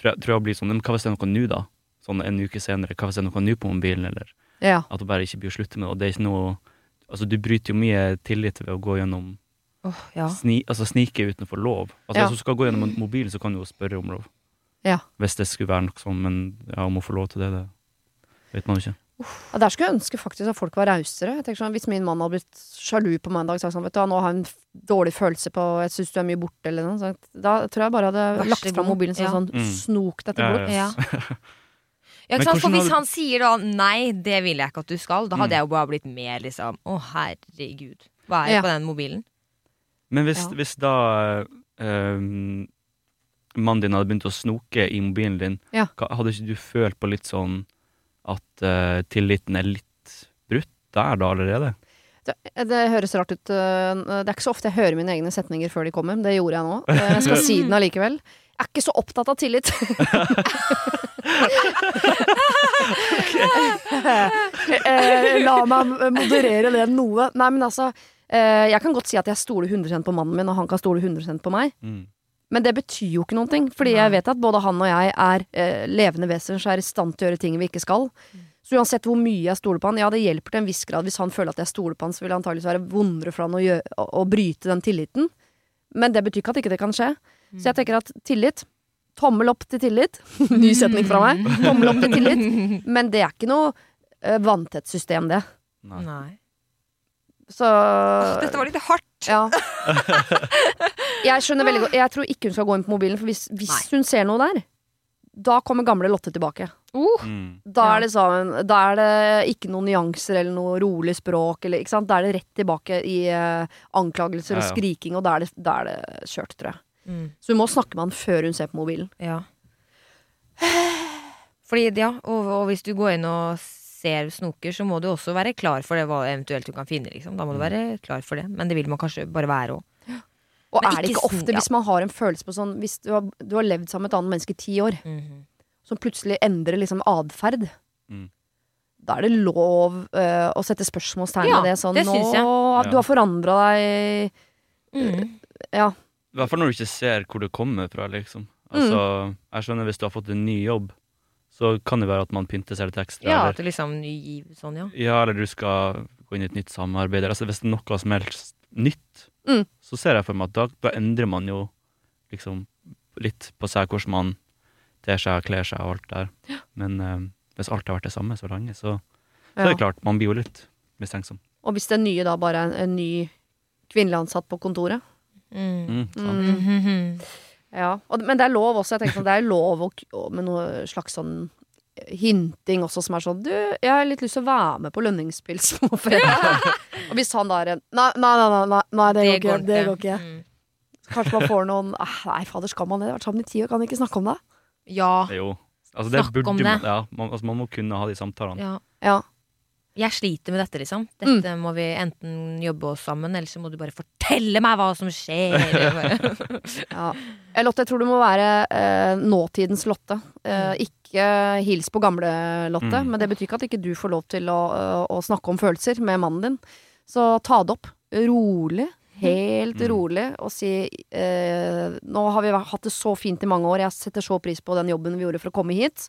tror jeg, tror jeg blir sånn Men hva hvis det er noe nå, da? Sånn en uke senere, hva hvis det er noe nå på mobilen, eller Ja. at hun bare ikke blir å slutte med det, og det er ikke noe Altså, du bryter jo mye tillit ved å gå gjennom Åh, ja. sni, Altså snike utenfor lov. Altså, Ja. Hvis du skal gå gjennom mobilen, så kan du jo spørre om lov. Ja. Hvis det skulle være noe sånn, men ja, om å få lov til det, det vet man jo ikke. Ja, Der skulle jeg ønske faktisk at folk var rausere. Sånn, Hvis min mann hadde blitt sjalu på meg en dag og sagt sånn, vet du, nå har jeg en dårlig følelse på Jeg syns du er mye borte, eller noe sånt. Da tror jeg bare hadde Vær lagt fram mobilen sånn, Ja. sånn Mm. snok dette Ja, bort. ja. Ja. Ja, Men ikke sant? For hvis han sier da nei, det vil jeg ikke at du skal, da hadde Mm. jeg jo bare blitt med, liksom. Å, herregud. Hva er det Ja. på den mobilen? Men hvis, Ja. hvis da um, mannen din hadde begynt å snoke i mobilen din, Ja. hadde ikke du følt på litt sånn at uh, tilliten er litt brutt der da allerede? Det, det høres rart ut. øh, Det er ikke så ofte jeg hører mine egne setninger før de kommer, men det gjorde jeg nå. Eh, Jeg skal si den allikevel. Jeg er ikke så opptatt av tillit. Eh, La meg moderere det noe. Nei, men altså eh, Jeg kan godt si at jeg stoler 100% på mannen min, og han kan stole 100% på meg. Mm. Men det betyr jo ikke noen ting, fordi jeg vet at både han og jeg er uh, levende vesener som er i stand til å gjøre ting vi ikke skal. Så uansett hvor mye jeg stoler på han, ja det hjelper til en viss grad. Hvis han føler at jeg stoler på han, så vil det antakeligvis være vondere for han å, gjøre, å, å bryte den tilliten. Men det betyr ikke at ikke det kan skje. Så jeg tenker at tillit Tommel opp til tillit. Ny setning fra meg. Tommel opp til tillit. Men det er ikke noe uh, vanntett system, det. Nei. Nei. Så Dette var litt hardt. Ja. Jeg skjønner veldig godt Jeg tror ikke hun skal gå inn på mobilen, for hvis, hvis hun ser noe der, da kommer gamle Lotte tilbake. Mm. Da er det sånn Da er det ikke noen nyanser eller noe rolig språk, eller, ikke sant? Da er det rett tilbake i eh, anklagelser og Ja, ja. skriking, og da er det, da er det kjørt, tror jeg. Mm. Så hun må snakke med han før hun ser på mobilen. Ja. Fordi, ja, og, og hvis du går inn og ser snoker, så må du også være klar for det hva eventuelt du kan finne, liksom. Da må du Mm. være klar for det. Men det vil man kanskje bare være òg. Og Men er det ikke ofte hvis man har en følelse på sånn Hvis du har, du har levd sammen med et annet menneske i ti år, som plutselig endrer liksom atferd, Mm. da er det lov uh, å sette spørsmålstegn Ja, ved det. Sånn, det syns jeg. Nå, Du har forandra deg Mm. Ja. I hvert fall når du ikke ser hvor det kommer fra, liksom. Altså, jeg skjønner hvis du har fått en ny jobb, så kan det være at man pynter seg litt ekstra. Ja, eller, at det liksom ny giv sånn, ja. ja, eller du skal gå inn i et nytt samarbeid. Altså, hvis det er noe som helst nytt, Mm. så ser jeg for meg at da, da endrer man jo liksom litt på seg hvordan man ter seg, kler seg og alt der. Men eh, hvis alt har vært det samme så lenge, så, så er det klart, man blir jo litt mistenksom. Og hvis det nye da bare er en, en ny kvinnelig ansatt på kontoret. Mm. Mm, sant? Mm. Mhm. Ja. Og, men det er lov også. Jeg tenker sånn, Det er lov å, med noe slags sånn hinting også, som er sånn Du, jeg har litt lyst til å være med på lønningspils på fredag. og hvis han da er en Nei, nei, nei, nei, nei, det, det, går ikke. Det går ikke. Mm. Kanskje man får noen ah, Nei, fader, skal man det? Vært sammen i ti år, kan vi ikke snakke om det? Ja. Jo. Altså, det Snakk burde om man, det. ja, man, altså, man må kunne ha de samtalene. ja. Ja. Jeg sliter med dette, liksom. Dette må vi enten jobbe oss sammen, eller så må du bare fortelle meg hva som skjer. ja. Eh, Lotte, jeg tror du må være eh, nåtidens Lotte. Eh, ikke hils på gamle Lotte. Mm. Men det betyr ikke at ikke du får lov til å, å snakke om følelser med mannen din. Så ta det opp. Rolig. Helt Mm. rolig. Og si eh, Nå har vi hatt det så fint i mange år. Jeg setter så pris på den jobben vi gjorde for å komme hit.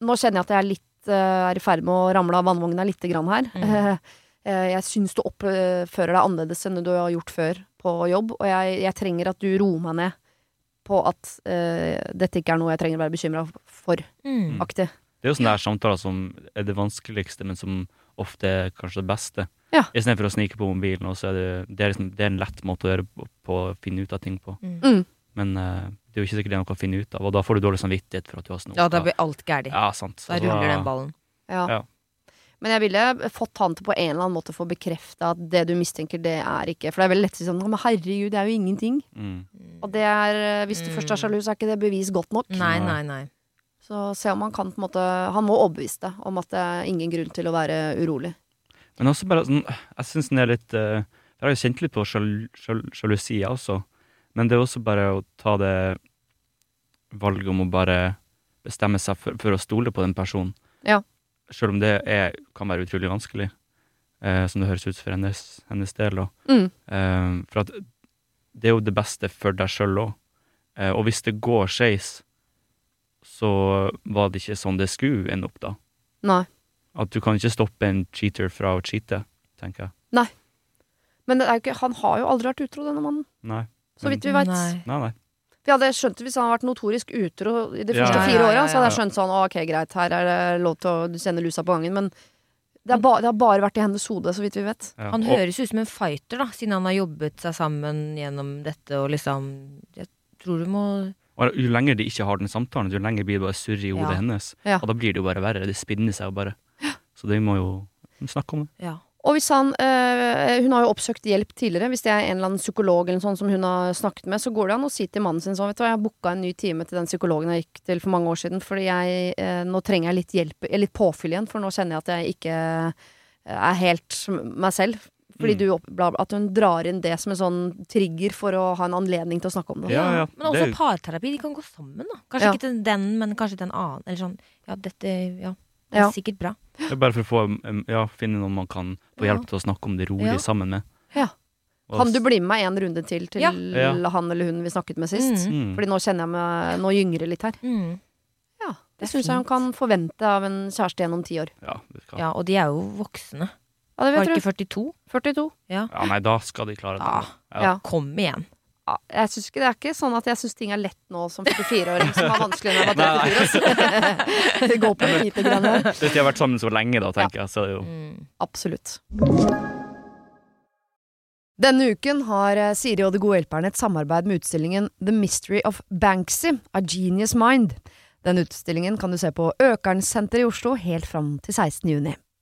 Nå kjenner jeg at jeg er litt eh, er i ferd med å ramle av vannvogna lite grann her. Mm. Eh, jeg syns du oppfører deg annerledes enn du har gjort før på jobb, og jeg, jeg trenger at du roer meg ned på at uh, dette ikke er noe jeg trenger å være bekymra for. Mm. Aktig. Det er jo sånne der samtaler som er det vanskeligste, men som ofte er kanskje det beste. Ja. Istedenfor å snike på mobilen. Og så er det, det, er liksom, det er en lett måte å gjøre på, på å finne ut av ting på. Mm. Men uh, det er jo ikke sikkert det er noe å finne ut av, og da får du dårlig samvittighet for at du har snoka. Ja, da blir alt gærent. Ja, sant. Da ruller den ballen. Ja. Ja. Men jeg ville fått han til på en eller annen måte få bekrefta at det du mistenker, det er ikke For det er veldig lett å si sånn Men herregud, det er jo ingenting. Mm. Og det er eh, Hvis du Mm. først er sjalu, så er ikke det bevis godt nok. Nei, Nei. nei. Så se om han kan på en måte Han må overbevise deg om at det er ingen grunn til å være urolig. Men også bare sånn Jeg syns den er litt eh, Jeg har jo kjent litt på sjal, sjal, jeg også. Men det er også bare å ta det valget om å bare bestemme seg for, for å stole på den personen. Ja. Selv om det er, kan være utrolig vanskelig, eh, som det høres ut for hennes, hennes del. Mm. Eh, for at det er jo det beste for deg sjøl òg. Eh, og hvis det går skeis, så var det ikke sånn det skulle ende opp, da. Nei. At du kan ikke stoppe en cheater fra å cheate, tenker jeg. Nei. Men det er jo ikke, han har jo aldri vært utro, denne mannen. Nei. Så vidt vi veit. Nei. Nei, nei. Vi hadde skjønt det hvis han hadde vært notorisk utro i de første ja, fire ja, åra, ja, så hadde jeg skjønt sånn ok, greit, her er det lov til å sende lusa på gangen, men det, er ba, det har bare vært i hennes hode, så vidt vi vet. Ja. Han høres ut som en fighter, da, siden han har jobbet seg sammen gjennom dette og liksom Jeg tror du må Og jo lenger de ikke har den samtalen, jo lenger blir det bare surr i hodet Ja. hennes. Ja. Og da blir det jo bare verre. Det spinner seg jo bare. Så de må jo snakke om det. Ja. Og hvis han eh, Hun har jo oppsøkt hjelp tidligere. Hvis det er en eller annen psykolog eller sånn som hun har snakket med, så går det an å si til mannen sin sånn Vet du hva, jeg booka en ny time til den psykologen jeg gikk til for mange år siden, fordi jeg eh, Nå trenger jeg litt hjelp, eh, litt påfyll igjen, for nå kjenner jeg at jeg ikke eh, er helt meg selv. Fordi Mm. du opp, bla, bla, At hun drar inn det som en sånn trigger for å ha en anledning til å snakke om det. Ja, ja. Men også parterapi. De kan gå sammen, da. Kanskje Ja. ikke til den, men kanskje til en annen. Eller sånn Ja, dette Ja. Det er Ja. sikkert bra. Det bare for å få, ja, finne noen man kan få hjelp til å snakke om det rolig Ja. sammen med. Ja. Kan du bli med meg en runde til til Ja. Ja. han eller hun vi snakket med sist? Mm. Mm. Fordi nå kjenner jeg meg Nå gynger det litt her. Mm. Ja, det Det syns jeg hun kan forvente av en kjæreste gjennom ti år. Ja, det skal. Ja, og de er jo voksne. Ja, det vet Var ikke 42? 42. ja, nei, da skal de klare det. Ja. Ja. Ja. Kom igjen. Ja, jeg synes ikke, det er ikke sånn at jeg syns ting er lett nå som 44-åring, som er vanskelig når jeg var Nei. 34. Altså. Det går på lite grann. Hvis de har vært sammen så lenge, da, tenker jeg, så er det jo Mm. Absolutt. Denne uken har eh, Siri og De gode hjelperne et samarbeid med utstillingen The Mystery of Banksy, A Genius Mind. Den utstillingen kan du se på Økernsenteret i Oslo helt fram til 16. juni.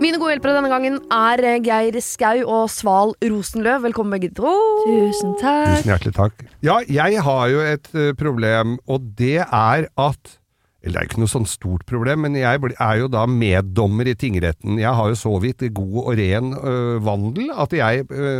Mine gode hjelpere denne gangen er eh, Geir Skau og Sval Rosenløv. Velkommen begge to. Tusen takk. Tusen hjertelig takk. Ja, jeg har jo et eh, problem, og det er at eller det er ikke noe sånn stort problem, men jeg er jo da meddommer i tingretten. Jeg har jo så vidt god og ren ø, vandel at jeg ø,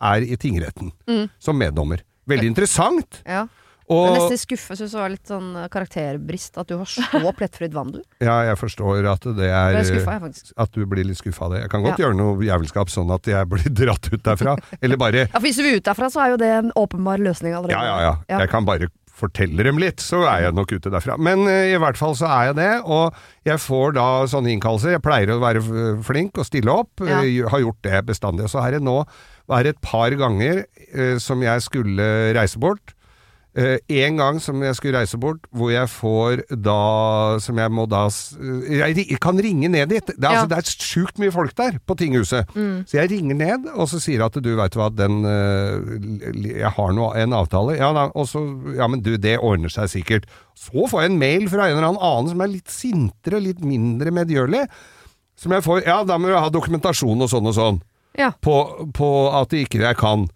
er i tingretten Mm. som meddommer. Veldig interessant. Ja. Og nesten skuffet syns det var litt sånn eh, karakterbrist at du har så plettfritt vandel. ja, jeg forstår at det er skuffa, jeg. At du blir litt skuffa av det. Jeg kan godt Ja. gjøre noe jævelskap sånn at jeg blir dratt ut derfra. Eller bare Ja, for Hvis du vil ut derfra, så er jo det en åpenbar løsning allerede. Ja, ja, ja. Ja. Jeg kan bare fortelle dem litt, så er jeg nok ute derfra. Men uh, i hvert fall så er jeg det, og jeg får da sånne innkallelser. Jeg pleier å være eh, flink og stille opp, Ja. uh, har gjort det bestandig. Så er det nå er det et par ganger uh, som jeg skulle reise bort. Eh, en gang som jeg skulle reise bort, hvor jeg får da Som jeg må da eh, Jeg kan ringe ned dit. Det er, Ja. altså, er sjukt mye folk der på tinghuset. Mm. Så jeg ringer ned, og så sier at du veit hva, den uh, Jeg har noe, en avtale. Ja, da, og så Ja, men du, det ordner seg sikkert. Så får jeg en mail fra en eller annen annen som er litt sintere, litt mindre medgjørlig. Som jeg får Ja, da må du ha dokumentasjon og sånn og sånn. Ja. På, på at det ikke jeg kan.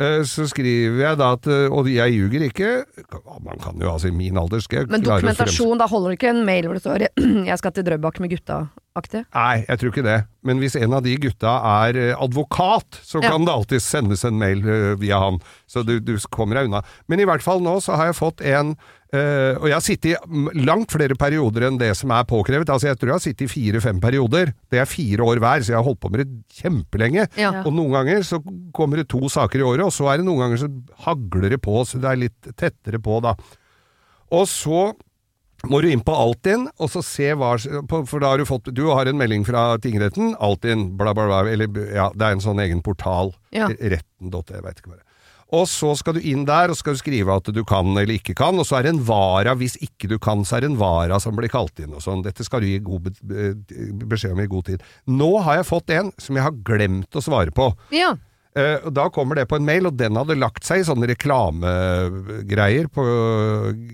Eh, Så skriver jeg da at eh, Og jeg ljuger ikke. Man kan jo altså i min alder skal jeg Men dokumentasjon, da holder det ikke en mail hvor det står 'Jeg skal til Drøbak med gutta'. Aktig? Nei, jeg tror ikke det. Men hvis en av de gutta er eh, advokat, så Ja. kan det alltid sendes en mail eh, via han. Så du, du kommer deg unna. Men i hvert fall nå så har jeg fått en øh, Og jeg har sittet i langt flere perioder enn det som er påkrevet. Altså Jeg tror jeg har sittet i fire-fem perioder. Det er fire år hver, så jeg har holdt på med det kjempelenge. Ja. Og noen ganger så kommer det to saker i året, og så er det noen ganger så hagler det på, så det er litt tettere på, da. Og så må du inn på Altinn, og så se hva For da har du fått Du har en melding fra tingretten. Altinn, bla, bla, bla. Eller ja, det er en sånn egen portal. Ja. Retten.no, jeg veit ikke hva det er. Og så skal du inn der, og skal du skrive at du kan eller ikke kan, og så er det en vara. Hvis ikke du kan, så er det en vara som blir kalt inn og sånn. Dette skal du gi god be- beskjed om i god tid. Nå har jeg fått en som jeg har glemt å svare på. Ja. Og da kommer det på en mail, og den hadde lagt seg i sånne reklamegreier på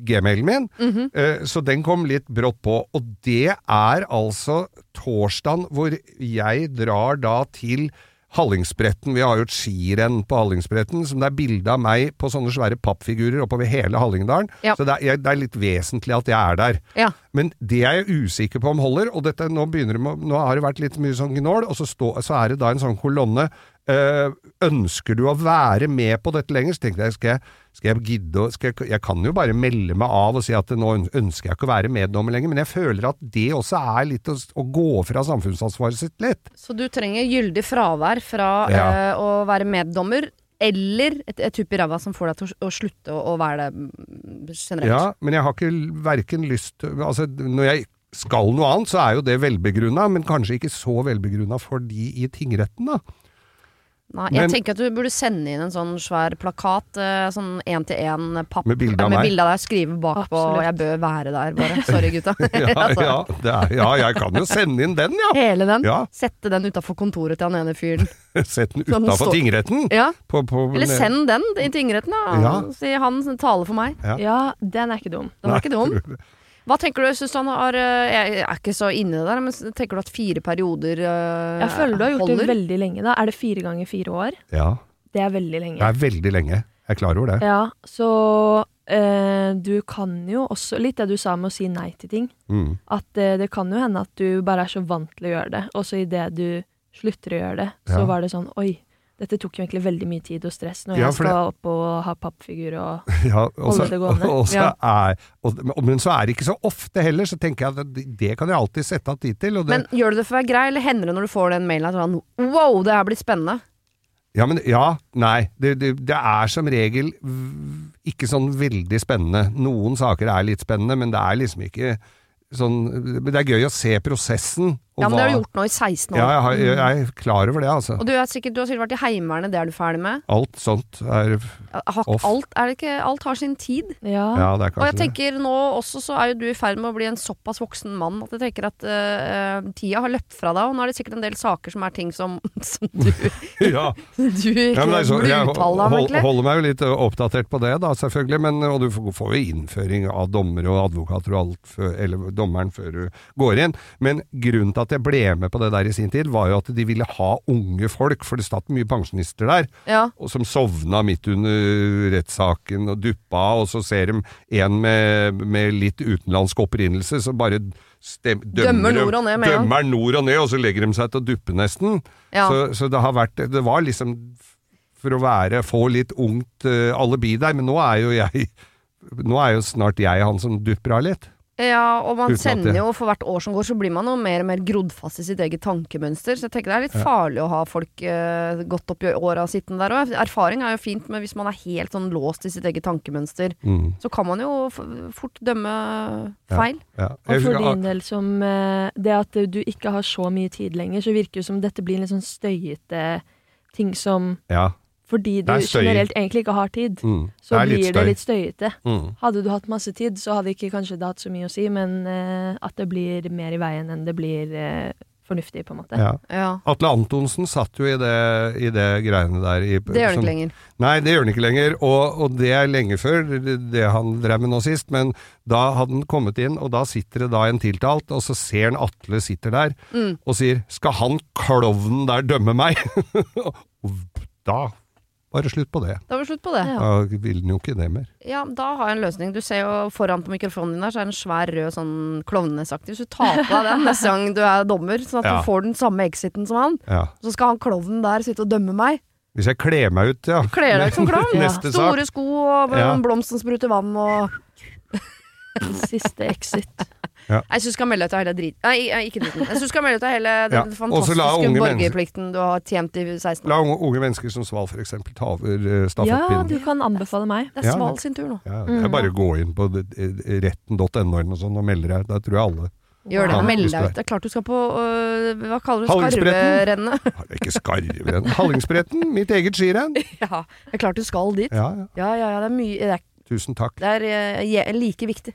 gmailen min. eh, så den kom litt brått på. Og det er altså torsdagen hvor jeg drar da til Hallingsbretten. Vi har jo et skirenn på Hallingsbretten som det er bilde av meg på sånne svære pappfigurer oppover hele Hallingdalen. Ja. Så det er, det er litt vesentlig at jeg er der. Ja. Men det er jeg usikker på om holder, og dette, nå, begynner det med, nå har det vært litt mye sånn gnål, og så, stå, så er det da en sånn kolonne. Eh, ønsker du å være med på dette lenger? Så tenkte jeg, skal jeg, skal jeg gidde skal jeg, jeg kan jo bare melde meg av og si at nå ønsker jeg ikke å være meddommer lenger, men jeg føler at det også er litt å, å gå fra samfunnsansvaret sitt litt. Så du trenger gyldig fravær fra Ja. eh, å være meddommer, eller et, et tupp i ræva som får deg til å, å slutte å, å være det mm, generelt. Ja, men jeg har ikke verken lyst Altså, når jeg skal noe annet, så er jo det velbegrunna, men kanskje ikke så velbegrunna for de i tingretten, da. Nei, jeg Men- tenker at du burde sende inn en sånn svær plakat, eh, sånn én-til-én-papp Med bilde av meg? bilde av deg, skrive bakpå Absolutt. 'jeg bør være der', bare. Sorry, gutta. Ja, Altså, ja, det er, ja, jeg kan jo sende inn den, ja. Hele den. Ja. Sette den utafor kontoret til han ene fyren. Sett den Sånn utafor står- tingretten. Ja. På, på, Eller send den i tingretten, da. Ja. Si han taler for meg. Ja. Ja, den er ikke dum. Den var ikke dum. Hva tenker du, syns du han har eh, Jeg er ikke så inne i det der, men tenker du at fire perioder holder? Jeg føler du har gjort holder? det veldig lenge. da Er det fire ganger fire år? Ja, Det er veldig lenge. det er veldig lenge. Jeg er klar over det. Ja, så eh, du kan jo også Litt det du sa med å si nei til ting. Mm. At eh, det kan jo hende at du bare er så vant til å gjøre det, og så idet du slutter å gjøre det, så Ja. var det sånn Oi, dette tok jo egentlig veldig mye tid og stress når Ja, jeg skal det- opp og ha pappfigur og Ja, også, Holde det gående. og Ja. er, og, men så er det ikke så ofte heller, så tenker jeg at det, det kan jeg alltid sette av tid til. Og det, Men gjør du det for å være grei, eller hender det når du får den mailen at sånn Wow, det her blir spennende. ja, men ja, nei. Det, det, det er som regel ikke sånn veldig spennende. Noen saker er litt spennende, men det er liksom ikke sånn Men det er gøy å se prosessen. Og Ja, men det har du gjort nå i 16 år. Ja, jeg, har, jeg er klar over det, altså. Og du, er sikkert, du har sikkert vært i Heimevernet, det er du ferdig med? Alt sånt er Off. alt, er det ikke, alt har sin tid. Ja. Ja, det er Og jeg kanskje det. tenker nå også så er jo du i ferd med å bli en såpass voksen mann at jeg tenker at uh, tida har løpt fra deg, og nå er det sikkert en del saker som er ting som, som du, Ja. du ikke Ja, men det er så, burde jeg holder meg jo litt oppdatert på det, da, selvfølgelig. Men, og du får får jo innføring av dommere og advokater og alt, før, eller dommeren før du går inn. Men grunnen til at jeg ble med på det der i sin tid, var jo at de ville ha unge folk, for det satt mye pensjonister der. Ja. Og som sovna midt under rettssaken og duppa, og så ser de en med, med litt utenlandsk opprinnelse, så bare stem, Dømmer dømmer, nord og ned med. Dømmer nord og ned, og så legger de seg til å duppe nesten. Ja. Så, så det har vært Det var liksom for å være få litt ungt uh, alibi der, men nå er jo jeg Nå er jo snart jeg han som dupper av litt. Ja, og man kjenner jo for hvert år som går, så blir man jo mer og mer grodd fast i sitt eget tankemønster. Så jeg tenker det er litt farlig å ha folk eh, godt opp i åra sittende der òg. Erfaring er jo fint, men hvis man er helt sånn låst i sitt eget tankemønster, Mm, så kan man jo f fort dømme feil. ja. Og for din del som eh, Det at du ikke har så mye tid lenger, så virker det som dette blir en litt sånn støyete ting som ja. Fordi du er generelt egentlig ikke har tid, Mm, så det litt blir det litt støyete. Mm. Hadde du hatt masse tid, så hadde ikke kanskje det hatt så mye å si, men uh, at det blir mer i veien enn det blir uh, fornuftig, på en måte. Ja. Ja. Atle Antonsen satt jo i det, i det greiene der. I, Det gjør han ikke lenger. Nei, det gjør han ikke lenger, og, og det er lenge før det, det han drev med nå sist, men da hadde han kommet inn, og da sitter det da en tiltalt, og så ser han Atle sitter der, og sier 'skal han klovnen der dømme meg?' og da det slutt på det. Da var det slutt på det. Ja. Da vil den jo ikke det mer. Ja, da har jeg en løsning. Du ser jo foran på mikrofonen din der, så er det en svær rød sånn klovnesaktig. Hvis du tar på deg den neste gang du er dommer, sånn at Ja. du får den samme exiten som han, Ja. så skal han klovnen der sitte og dømme meg. Hvis jeg kler meg ut, ja. Kler deg ut som klovn. Store sak. Sko og blomsten en blomst spruter vann og Siste exit. Jeg syns du skal melde deg av hele drit... Nei, ikke driten. Jeg syns du skal melde deg til hele den ja. fantastiske borgerplikten du har tjent i 16 år. La unge, unge mennesker som Sval for eksempel ta over stafettpinnen. Ja, du kan anbefale meg. Det er Ja, Sval sin tur nå. Ja, det er bare å gå inn på eh, retten.no og, sånn, og melde deg. Da tror jeg alle Gjør det. Ja, Meld deg ut. Det er klart du skal på øh, Hva kaller du skarverennet? Ikke skarverennet. Hallingsbretten, mitt eget skirenn. ja, det er klart du skal dit. Ja, ja. Ja, ja, ja. Det er mye Det er, Tusen takk. det er uh, like viktig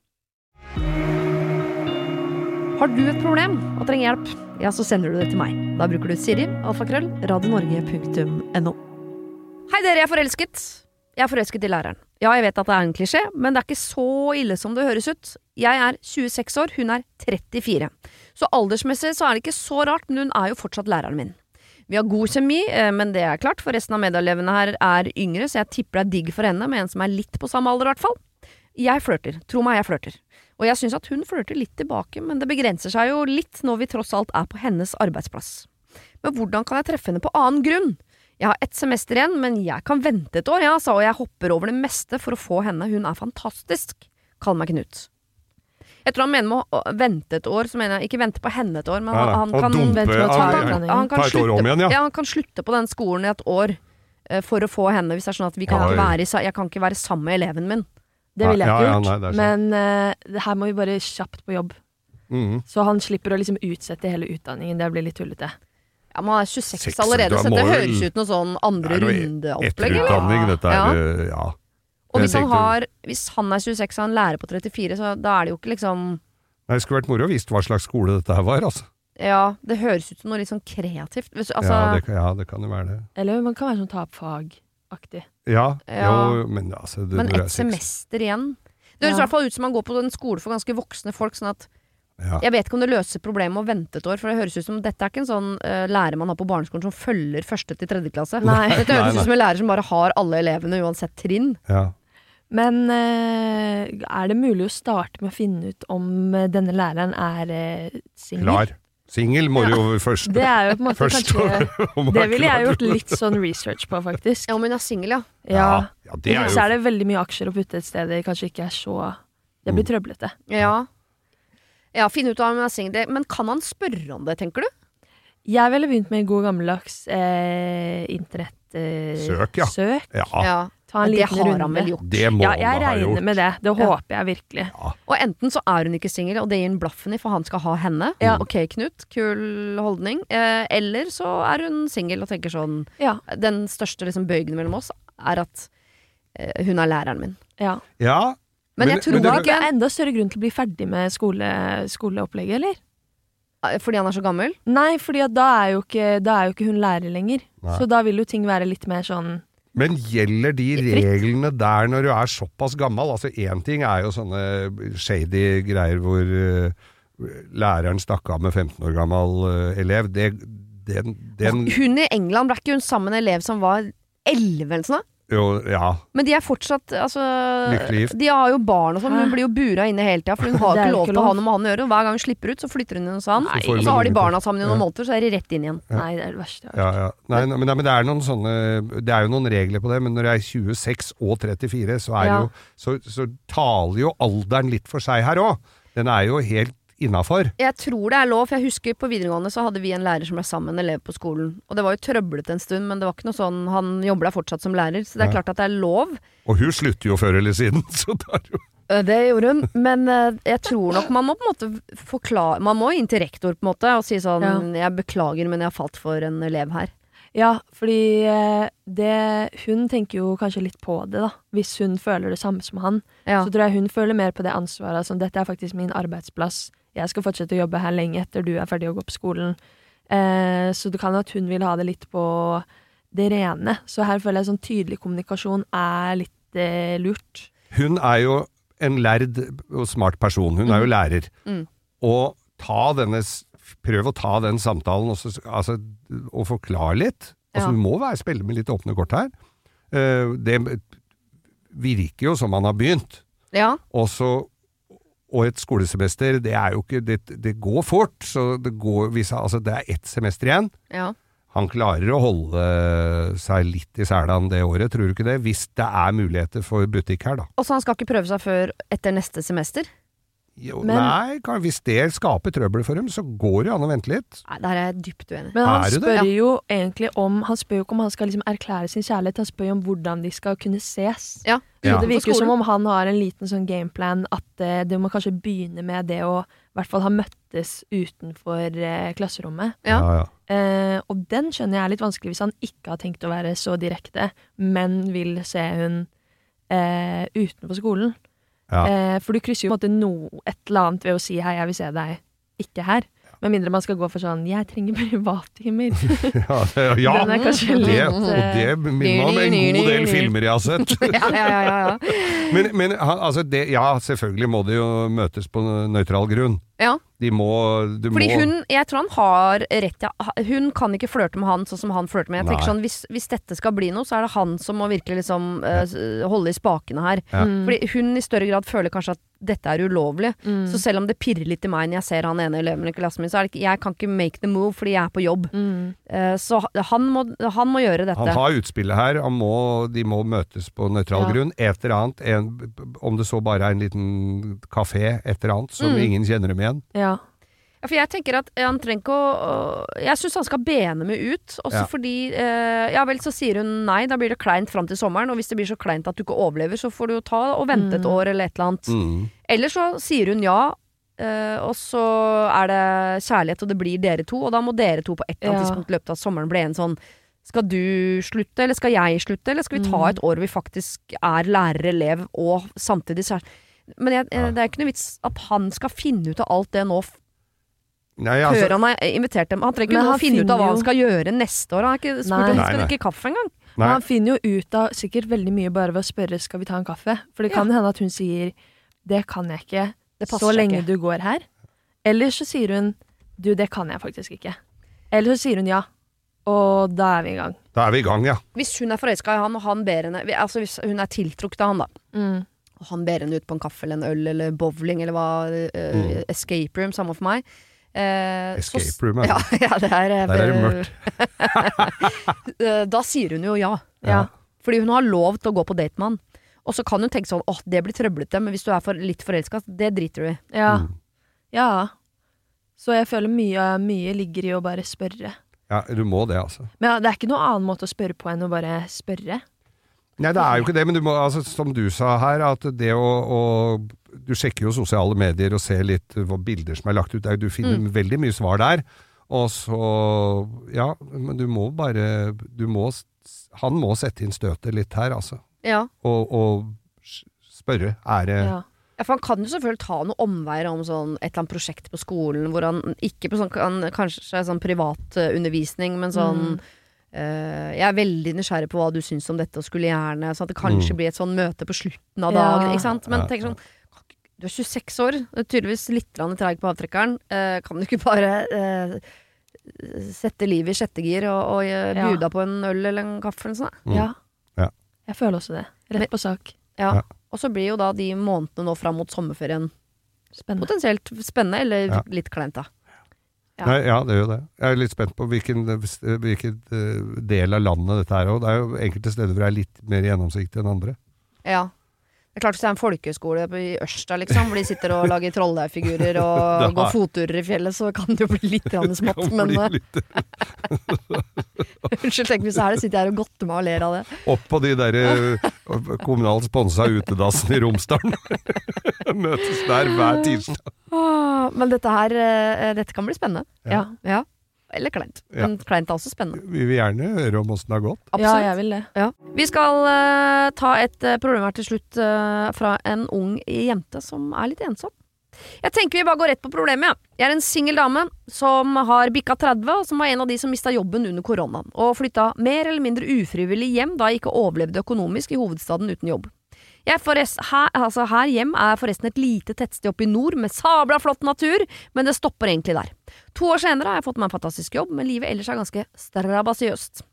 Har du et problem og trenger hjelp, ja, så sender du det til meg. Da bruker du Siri, alfakrøll, radionorge.no. Hei dere, jeg er forelsket. Jeg er forelsket i læreren. Ja, jeg vet at det er en klisjé, men det er ikke så ille som det høres ut. Jeg er 26 år, hun er 34. Så aldersmessig så er det ikke så rart, men hun er jo fortsatt læreren min. Vi har god kjemi, eh, men det er klart, for resten av medelevene her er yngre, så jeg tipper det er digg for henne med en som er litt på samme alder, i hvert fall. Jeg flørter. Tro meg, jeg flørter. Og jeg syns at hun flørter litt tilbake, men det begrenser seg jo litt når vi tross alt er på hennes arbeidsplass. Men hvordan kan jeg treffe henne på annen grunn? Jeg har ett semester igjen, men jeg kan vente et år, ja, sa, og jeg hopper over det meste for å få henne. Hun er fantastisk. Kall meg Knut. Jeg tror han mener med å vente et år, så mener jeg ikke vente på henne et år, men nei. han kan dumpe- ta ja, ja, han kan slutte, igjen, ja. han kan slutte på den skolen i et år uh, for å få henne, hvis det er sånn at vi kan ikke være, jeg kan ikke være sammen med eleven min. Det ville jeg ikke ja, gjort. nei, det er men uh, det her må vi bare kjapt på jobb. Mm. Så han slipper å liksom utsette hele utdanningen. Det blir litt tullete. Ja, Man er 26 Seks, allerede, så det høres ut noe sånn andre runde-opplegg, eller? Etterutdanning, dette er Ja. ja. Og hvis han, har, hvis han er 26 og han lærer på 34, så da er det jo ikke liksom Nei, Det skulle vært moro å vite hva slags skole dette her var, altså. Ja, det høres ut som noe litt sånn kreativt. Hvis, altså, ja, det, kan- ja, det kan jo være det. Eller man kan være sånn ta opp fag-aktig. Ja, Ja. jo, men altså det, men ett seks- semester igjen. Det høres i hvert fall ut som man går på en skole for ganske voksne folk. Sånn at ja. Jeg vet ikke om det løser problemet å vente et år, for det høres ut som dette er ikke en sånn uh, lærer man har på barneskolen som følger første til tredje klasse. Nei. Dette høres nei. ut som en lærer som bare har alle elevene uansett trinn. ja. Men uh, er det mulig å starte med å finne ut om eh, denne læreren er uh, singel? Klar. Singel må du jo først Det er jo på en måte Først kanskje Det ville jeg gjort litt sånn research på, faktisk. Ja, om hun er singel, ja. Ja. ja, det er jo... Så er det veldig mye aksjer å putte et sted det kanskje ikke er så Det blir trøblete. Ja, ja finne ut av om hun er singel. Men kan han spørre om det, tenker du? Jeg ville begynt med god gammeldags eh, internett... Eh, Søk, ja. søk. Ja. Ja. Ta en Det har han vel gjort. Det må Ja, jeg regner gjort. med det. Det Ja. håper jeg virkelig. Og enten så er hun ikke singel, og det gir hun blaffen i, for han skal ha henne. Ja. Ok, Knut, kul holdning. Eh, eller så er hun singel og tenker sånn Ja. Den største liksom, bøygen mellom oss er at eh, hun er læreren min. ja. Ja, Men, Men- jeg tror men det- at Det er enda større grunn til å bli ferdig med skole, skoleopplegget, eller? Eh, Fordi han er så gammel? Nei, fordi da er jo ikke, da er jo ikke hun lærer lenger. Nei. Så da vil jo ting være litt mer sånn Men gjelder de reglene der når du er såpass gammel? Altså Én ting er jo sånne shady greier hvor eh, læreren stakk av med 15 år gammel eh, elev. Det, den, den Hun i England ble ikke hun sammen med en elev som var 11 eller sånn? Jo, ja. Men de er fortsatt altså, Lykkelig gift. De har jo barn og sånn, men hun blir jo bura inne hele tida. For hun har Det er ikke lov ikke til å ha lov. noe med han å gjøre. Og hver gang hun slipper ut, så flytter hun inn hos han. Nei. Og så har de barna sammen i noen Ja. måneder, så er de rett inn igjen. Nei, det er det verste jeg har Ja, ja. Nei, nei, men, nei, men det er noen sånne Det er jo noen regler på det, men når jeg er 26 og 34, så, er Ja. jo, så, så taler jo alderen litt for seg her òg. Den er jo helt innafor. Jeg tror det er lov, for jeg husker på videregående så hadde vi en lærer som ble sammen med en elev på skolen. Og det var jo trøblete en stund, men det var ikke noe sånn Han jobber der fortsatt som lærer, så det er Ja. klart at det er lov. Og hun slutter jo før eller siden, så det er jo Eh, Det gjorde hun, men eh, jeg tror nok man må på en måte forklare Man må inn til rektor på en måte og si sånn Jeg beklager, men jeg har falt for en elev her. Ja, fordi eh, det, hun tenker jo kanskje litt på det, da. Hvis hun føler det samme som han. Ja. Så tror jeg hun føler mer på det ansvaret Sånn, dette er faktisk min arbeidsplass. Jeg skal fortsette å jobbe her lenge etter du er ferdig å gå på skolen. Eh, så det kan at hun vil ha det litt på det rene. Så her føler jeg sånn tydelig kommunikasjon er litt eh, lurt. Hun er jo en lærd og smart person. Hun er jo lærer. Mm. Og ta denne, prøv å ta den samtalen og, så, altså, og forklare litt. Altså, Ja. Du må være, spille med litt åpne kort her. Eh, det virker jo som han har begynt. Ja. Og så og et skolesemester, det er jo ikke Det, det går fort. Så det går hvis, Altså, det er ett semester igjen. ja. Han klarer å holde seg litt i selene det året, tror du ikke det? Hvis det er muligheter for butikk her, da. Og så han skal ikke prøve seg før etter neste semester? Jo, Men- nei, hvis det skaper trøbbel for dem, så går det an å vente litt. Nei, der er jeg dypt uenig. Men han det? spør jo egentlig om Han spør jo ikke om han skal liksom erklære sin kjærlighet, han spør jo om hvordan de skal kunne ses. Ja. Ja. Det virker jo som om han har en liten sånn gameplan at uh, det må kanskje begynne med det å i hvert fall ha møttes utenfor uh, klasserommet. Ja. ja. uh, og den skjønner jeg er litt vanskelig hvis han ikke har tenkt å være så direkte, men vil se hun eh, utenfor skolen. Ja. Eh, for du krysser jo på en måte no, et eller annet ved å si 'hei, jeg vil se deg ikke her'. Med mindre man skal gå for sånn 'jeg trenger privattimer'. Ja, det- ja. Den er kanskje det, og eh, det minner meg om en god del filmer jeg har sett. ja, ja, ja, ja, ja. Men, men altså det, ja, selvfølgelig må det jo møtes på nøytral grunn. ja. De må, du Fordi må hun, jeg tror han har rett ja. Hun kan ikke flørte med han sånn som han flørter med. Jeg tenker Nei. sånn, hvis, hvis dette skal bli noe, så er det han som må virkelig liksom uh, holde i spakene her. Ja. Mm. Fordi hun i større grad føler kanskje at dette er ulovlig. Mm. Så selv om det pirrer litt i meg når jeg ser han ene eleven i klassen min, så er det ikke Jeg kan ikke make the move fordi jeg er på jobb. Mm. Uh, så han må, han må gjøre dette. Han har utspillet her, han må, de må møtes på nøytral Ja. grunn. Et eller annet, en, om det så bare er en liten kafé, et eller annet, som Mm. ingen kjenner dem igjen. Ja. Ja, for jeg tenker at han trenger ikke å Jeg syns han skal bene meg ut. Også Ja. fordi eh, Ja vel, så sier hun nei, da blir det kleint fram til sommeren. Og hvis det blir så kleint at du ikke overlever, så får du jo ta og vente et Mm. år eller et eller annet. Mm. Eller så sier hun ja, eh, og så er det kjærlighet, og det blir dere to. Og da må dere to på et eller annet Ja. tidspunkt i løpet av sommeren bli en sånn skal du slutte, eller skal jeg slutte, eller skal vi ta Mm. et år hvor vi faktisk er lærer-elev og samtidig så er Men jeg, Ja. det er ikke noe vits at han skal finne ut av alt det nå f- altså, før han har invitert dem. Han trenger ikke Men han å finne ut av hva han skal gjøre neste år. Han har ikke spurt Nei. om han skal drikke kaffe engang. Men han finner jo ut av sikkert veldig mye bare ved å spørre 'skal vi ta en kaffe'? For det kan hende at hun sier 'det kan jeg ikke Det så lenge ikke. du går her'. Eller så sier hun 'du, det kan jeg faktisk ikke'. Eller så sier hun ja. Og da er vi i gang. da er vi i gang, ja. Hvis hun er forelska i han, og han ber henne Altså hvis hun er tiltrukket av han, da. Mm. Og han ber henne ut på en kaffe eller en øl eller bowling eller hva uh, Mm. Escape room, samme for meg. Eh, så- Escape room, ja. ja. ja, det er, eh, Der er det mørkt. eh, da sier hun jo ja. Ja. Fordi hun har lov til å gå på date med han. Og så kan hun tenke sånn åh, det blir trøblete, men hvis du er for litt forelska, det driter du i. Ja. Mm. ja. Så jeg føler mye, mye ligger i å bare spørre. Ja, du må det, altså. Men ja, det er ikke noen annen måte å spørre på enn å bare spørre. Nei, det er jo ikke det, men du må, altså, som du sa her, at det å, å Du sjekker jo sosiale medier og ser litt hva bilder som er lagt ut. Du finner Mm. veldig mye svar der. Og så Ja, men du må bare du må, Han må sette inn støtet litt her, altså. Ja. Og, og spørre. Er det Ja. Ja, for han kan jo selvfølgelig ta noen omveier om sånn et eller annet prosjekt på skolen, hvor han ikke på sånn, kan, kanskje sånn privatundervisning, men sånn Mm. Eh, Jeg er veldig nysgjerrig på hva du syns om dette, og skulle gjerne Sånn at det kanskje Mm. blir et sånn møte på slutten av Ja. dagen, ikke sant? Men Ja, tenk sånn Du er 26 år, du er tydeligvis litt treig på avtrekkeren. Uh, kan du ikke bare uh, sette livet i sjette gir og, og eh, Ja. bjuda på en øl eller en kaffe eller noe sånt? Mm. ja. Ja. Jeg føler også det. Rett på sak. Ja. Ja. Og så blir jo da de månedene nå fram mot sommerferien Spennende. potensielt spennende, eller Ja. litt kleint, da. Ja. Nei, ja, det jo det. Jeg er litt spent på hvilken, hvilken eh, del av landet dette er Og Det er jo enkelte steder hvor det er litt mer gjennomsiktig enn andre. Ja. Det er klart Hvis det er en folkehøyskole i Ørsta, liksom, hvor de sitter og lager trolldeigfigurer og har... går fotturer i fjellet, så kan det jo bli litt smått. Men eh, litt unnskyld, tenk hvis det er det, sitter jeg her og godter meg og ler av det. opp på de der eh, kommunalt sponsa utedassene i Romsdalen. Møtes der hver tirsdag. Men dette her eh, Dette kan bli spennende. Ja. Ja. Eller kleint. Ja. Men kleint er også spennende. Vi vil gjerne høre om åssen det har gått. ja, jeg vil det. Ja. Vi skal uh, ta et eh, problem her til slutt uh, fra en ung jente som er litt ensom. Jeg tenker vi bare går rett på problemet. Ja. Jeg er en singel dame som har bikka 30, og som var en av de som mista jobben under koronaen, og flytta mer eller mindre ufrivillig hjem da jeg ikke overlevde økonomisk i hovedstaden uten jobb. Jeg forrest, her, altså her hjem er forresten et lite tettsted oppe i nord med sabla flott natur, men det stopper egentlig der. To år senere har jeg fått meg en fantastisk jobb, men livet ellers er ganske strabasiøst.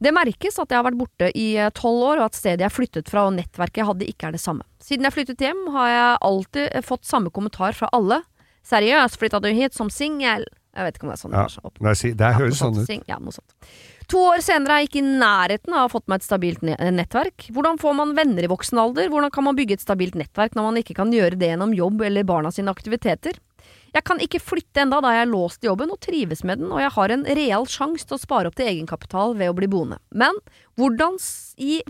Det merkes at jeg har vært borte i eh, tolv år, og at stedet jeg flyttet fra og nettverket jeg hadde, ikke er det samme. Siden jeg flyttet hjem, har jeg alltid eh, fått samme kommentar fra alle. Seriøst, flytta du hit som singel? Jeg vet ikke om det er sånn Ja. det er. Det høres sånn ut. Ja, noe sånt. To år senere er jeg ikke i nærheten av å ha fått meg et stabilt nettverk. Hvordan får man venner i voksen alder? Hvordan kan man bygge et stabilt nettverk når man ikke kan gjøre det gjennom jobb eller barna sine aktiviteter? Jeg kan ikke flytte enda da jeg er låst i jobben og trives med den, og jeg har en real sjanse til å spare opp til egenkapital ved å bli boende. Men hvordan i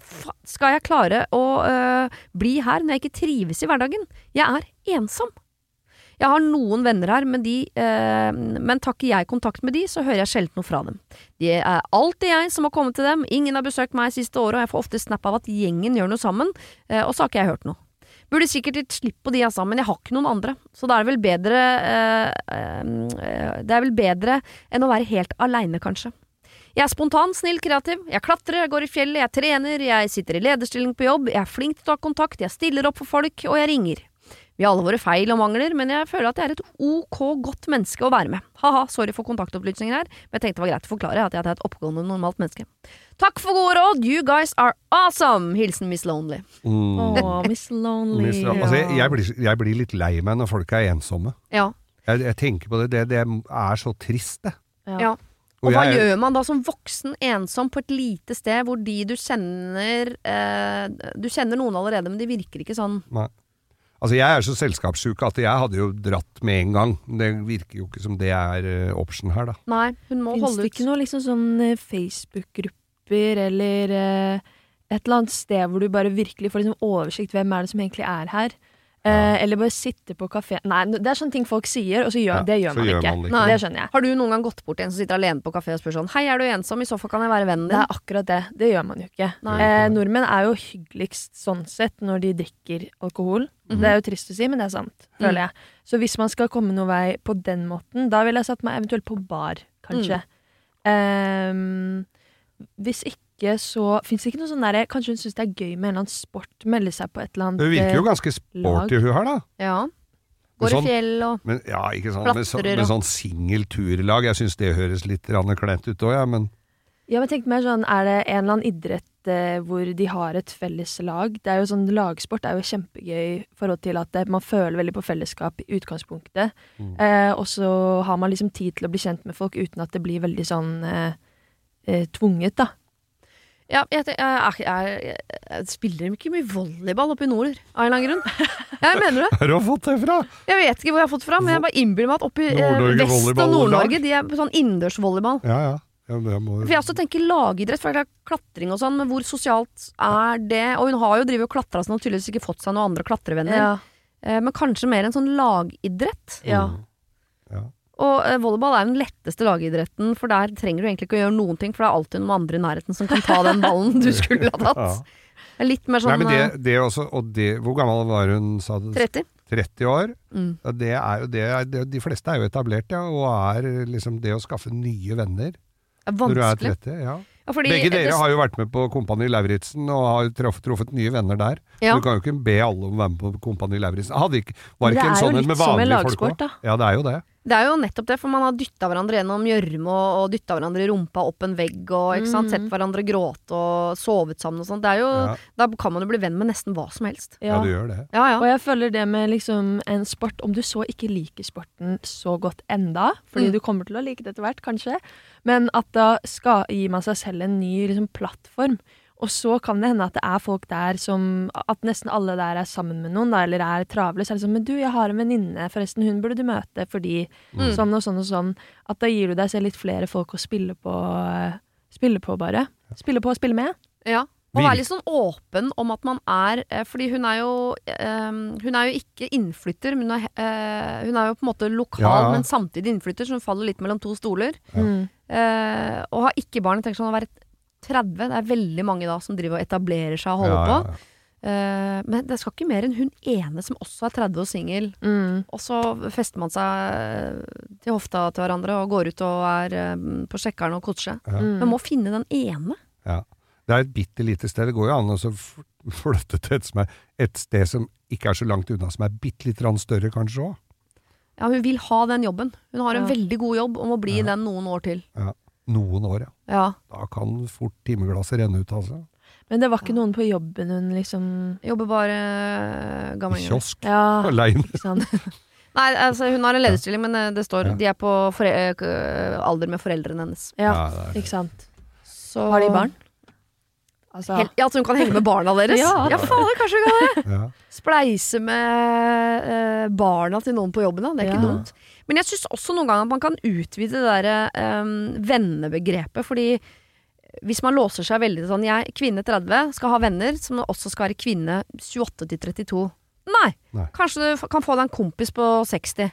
skal jeg klare å øh, bli her når jeg ikke trives i hverdagen? Jeg er ensom. Jeg har noen venner her, men, de, eh, men takker jeg kontakt med de, så hører jeg sjelden noe fra dem. Det er alltid jeg som har kommet til dem, ingen har besøkt meg siste året, og jeg får ofte snap av at gjengen gjør noe sammen, eh, og så har ikke jeg hørt noe. Burde sikkert gitt slipp på de altså, men jeg har ikke noen andre, så da er det vel bedre eh, eh, Det er vel bedre enn å være helt aleine, kanskje. Jeg er spontan, snill, kreativ. Jeg klatrer, jeg går i fjellet, jeg trener, jeg sitter i lederstilling på jobb, jeg er flink til å ta kontakt, jeg stiller opp for folk, og jeg ringer. Vi har alle våre feil og mangler, men jeg føler at jeg er et ok godt menneske å være med. Ha-ha, sorry for kontaktopplysninger her, men jeg tenkte det var greit å forklare at jeg er et oppegående, normalt menneske. Takk for gode råd, you guys are awesome! Hilsen Miss Lonely. Mm. Oh, Miss Lonely. Miss- Altså, jeg, jeg, blir, jeg blir litt lei meg når folk er ensomme. Ja. Jeg, jeg tenker på det, det, det er så trist, det. ja. Og Og hva gjør man da som voksen ensom på et lite sted hvor de du kjenner eh, Du kjenner noen allerede, men de virker ikke sånn Nei. Altså, jeg er så selskapssjuk at jeg hadde jo dratt med en gang. Det virker jo ikke som det er uh, option her, da. Nei, hun må Finns holde det ut. ikke noe liksom sånn eh, Facebook-grupper eller uh, et eller annet sted hvor du bare virkelig får liksom oversikt hvem er det som egentlig er her? Eh, eller bare sitte på kafé Nei, det er sånne ting folk sier, og så gjør, Ja, det gjør så man gjør ikke. man ikke. Nei. Det skjønner jeg. Har du noen gang gått bort til en som sitter alene på kafé og spør sånn Hei, er du ensom? I så fall kan jeg være vennen Det er akkurat det. Det gjør man jo ikke. Nei. Eh, nordmenn er jo hyggeligst sånn sett når de drikker alkohol. Mhm. Det er jo trist å si, men det er sant, føler jeg. Så hvis man skal komme noen vei på den måten, da ville jeg satt meg eventuelt på bar, kanskje. Ehm, hvis ikke, så fins det ikke noe sånn derre Kanskje hun syns det er gøy med en eller annen sport, melde seg på et eller annet lag? Hun virker jo eh, ganske sporty, hun her, da. Ja. Går sånn- i fjell og Men, ja, ikke sant. Med, så, med sånn singel turlag. Jeg syns det høres litt kleint ut òg, ja, men Ja, men tenk mer sånn, er det en eller annen idrett eh, hvor de har et felles lag? Det er jo sånn, Lagsport er jo kjempegøy i forhold til at man føler veldig på fellesskap i utgangspunktet. Mm. Eh, og så har man liksom tid til å bli kjent med folk uten at det blir veldig sånn eh, eh, tvunget, da. Ja, jeg, jeg, jeg, jeg, jeg spiller ikke mye volleyball oppe i nord, av en eller annen grunn. Jeg mener det. Hvor har du fått det fra? Jeg vet ikke hvor jeg har fått det fra, men jeg bare innbiller meg at oppe i eh, vest og. Nord-Norge, de er på sånn innendørsvolleyball. Ja, ja. Ja, men må, For jeg også tenker lagidrett, for det er klatring og sånn, men hvor sosialt er det? Og hun har jo drevet og klatra sånn og tydeligvis ikke fått seg noen andre klatrevenner. Ja. Eh, men kanskje mer en sånn lagidrett. ja. Mm. Ja. Og eh, volleyball er den letteste lagidretten, for der trenger du egentlig ikke å gjøre noen ting, for det er alltid noen andre i nærheten som kan ta den ballen du skulle ha tatt. Det er litt mer Nei, sånn men det, eh, det også, og det, Hvor gammel var hun, sa du? 30. 30 år? Mm. Ja, det er jo det, er- det, de fleste er jo etablert, ja, og er liksom det å skaffe nye venner Det er når du er vanskelig. 30. Ja. Ja, fordi Begge dere det- har jo vært med på Kompani Lauritzen og har truffet, truffet nye venner der. Ja. Du kan jo ikke be alle om å være med på Kompani Lauritzen. Var Men ikke det en sånn en med vanlige folk òg? Ja, det er jo det. Det er jo nettopp det, for man har dytta hverandre gjennom gjørme og, og dytta hverandre i rumpa opp en vegg og ikke sant? Mm. sett hverandre gråte og sovet sammen og sånt. Det jo, Ja, Da kan man jo bli venn med nesten hva som helst. ja, Ja. du gjør det. Ja, ja. Og jeg føler det med liksom en sport Om du så ikke liker sporten så godt enda, fordi Mm. du kommer til å like det etter hvert, kanskje, men at da skal, gir man seg selv en ny liksom, plattform. Og så kan det hende at det er folk der som At nesten alle der er sammen med noen, da, eller er travle. Så er det sånn Men du, jeg har en venninne, forresten, hun burde du møte fordi Mm. sånn og sånn og sånn. At da gir du deg selv litt flere folk å spille på, spille på, bare. Spille på og spille med. ja. Og være litt sånn åpen om at man er eh, Fordi hun er jo øh, Hun er jo ikke innflytter, men hun er, øh, hun er jo på en måte lokal, Ja, ja. men samtidig innflytter, så hun faller litt mellom to stoler. Ja. Mm. Eh, og har ikke barn. Jeg tenker sånn å være 30, det er veldig mange da som driver og etablerer seg og holder Ja, ja, på. ja. Eh, men det skal ikke mer enn hun ene som også er 30 og singel. Mm. Og så fester man seg til hofta til hverandre og går ut og er eh, på sjekkeren og koser seg. Ja. Mm. Men må finne den ene. Det er et bitte lite sted. Det går jo an å flytte til et, som er et sted som ikke er så langt unna, som er bitte litt grann større kanskje òg. Ja, hun vil ha den jobben. Hun har en Ja. veldig god jobb og må bli i Ja. den noen år til. Noen år, ja. Ja. Da kan fort timeglasset renne ut, altså. Men det var ikke noen på jobben hun liksom Jobber bare gammel. I kiosk. Ja, Aleine. Nei, altså hun har en lederstilling, men eh, det står Ja. de er på eh, alder med foreldrene hennes. Ja, det er- ikke sant. Så Har de barn? Altså, Hel ja, så hun kan henge med barna deres? Ja. ja fader, kanskje hun kan det! ja. Spleise med eh, barna til noen på jobben, da. Det er ikke Ja. dumt. Men jeg syns også noen ganger at man kan utvide det derre um, vennebegrepet. Fordi hvis man låser seg veldig sånn Jeg, kvinne 30, skal ha venner som også skal være kvinne 28 til 32. Nei! Nei. Kanskje du kan få deg en kompis på 60.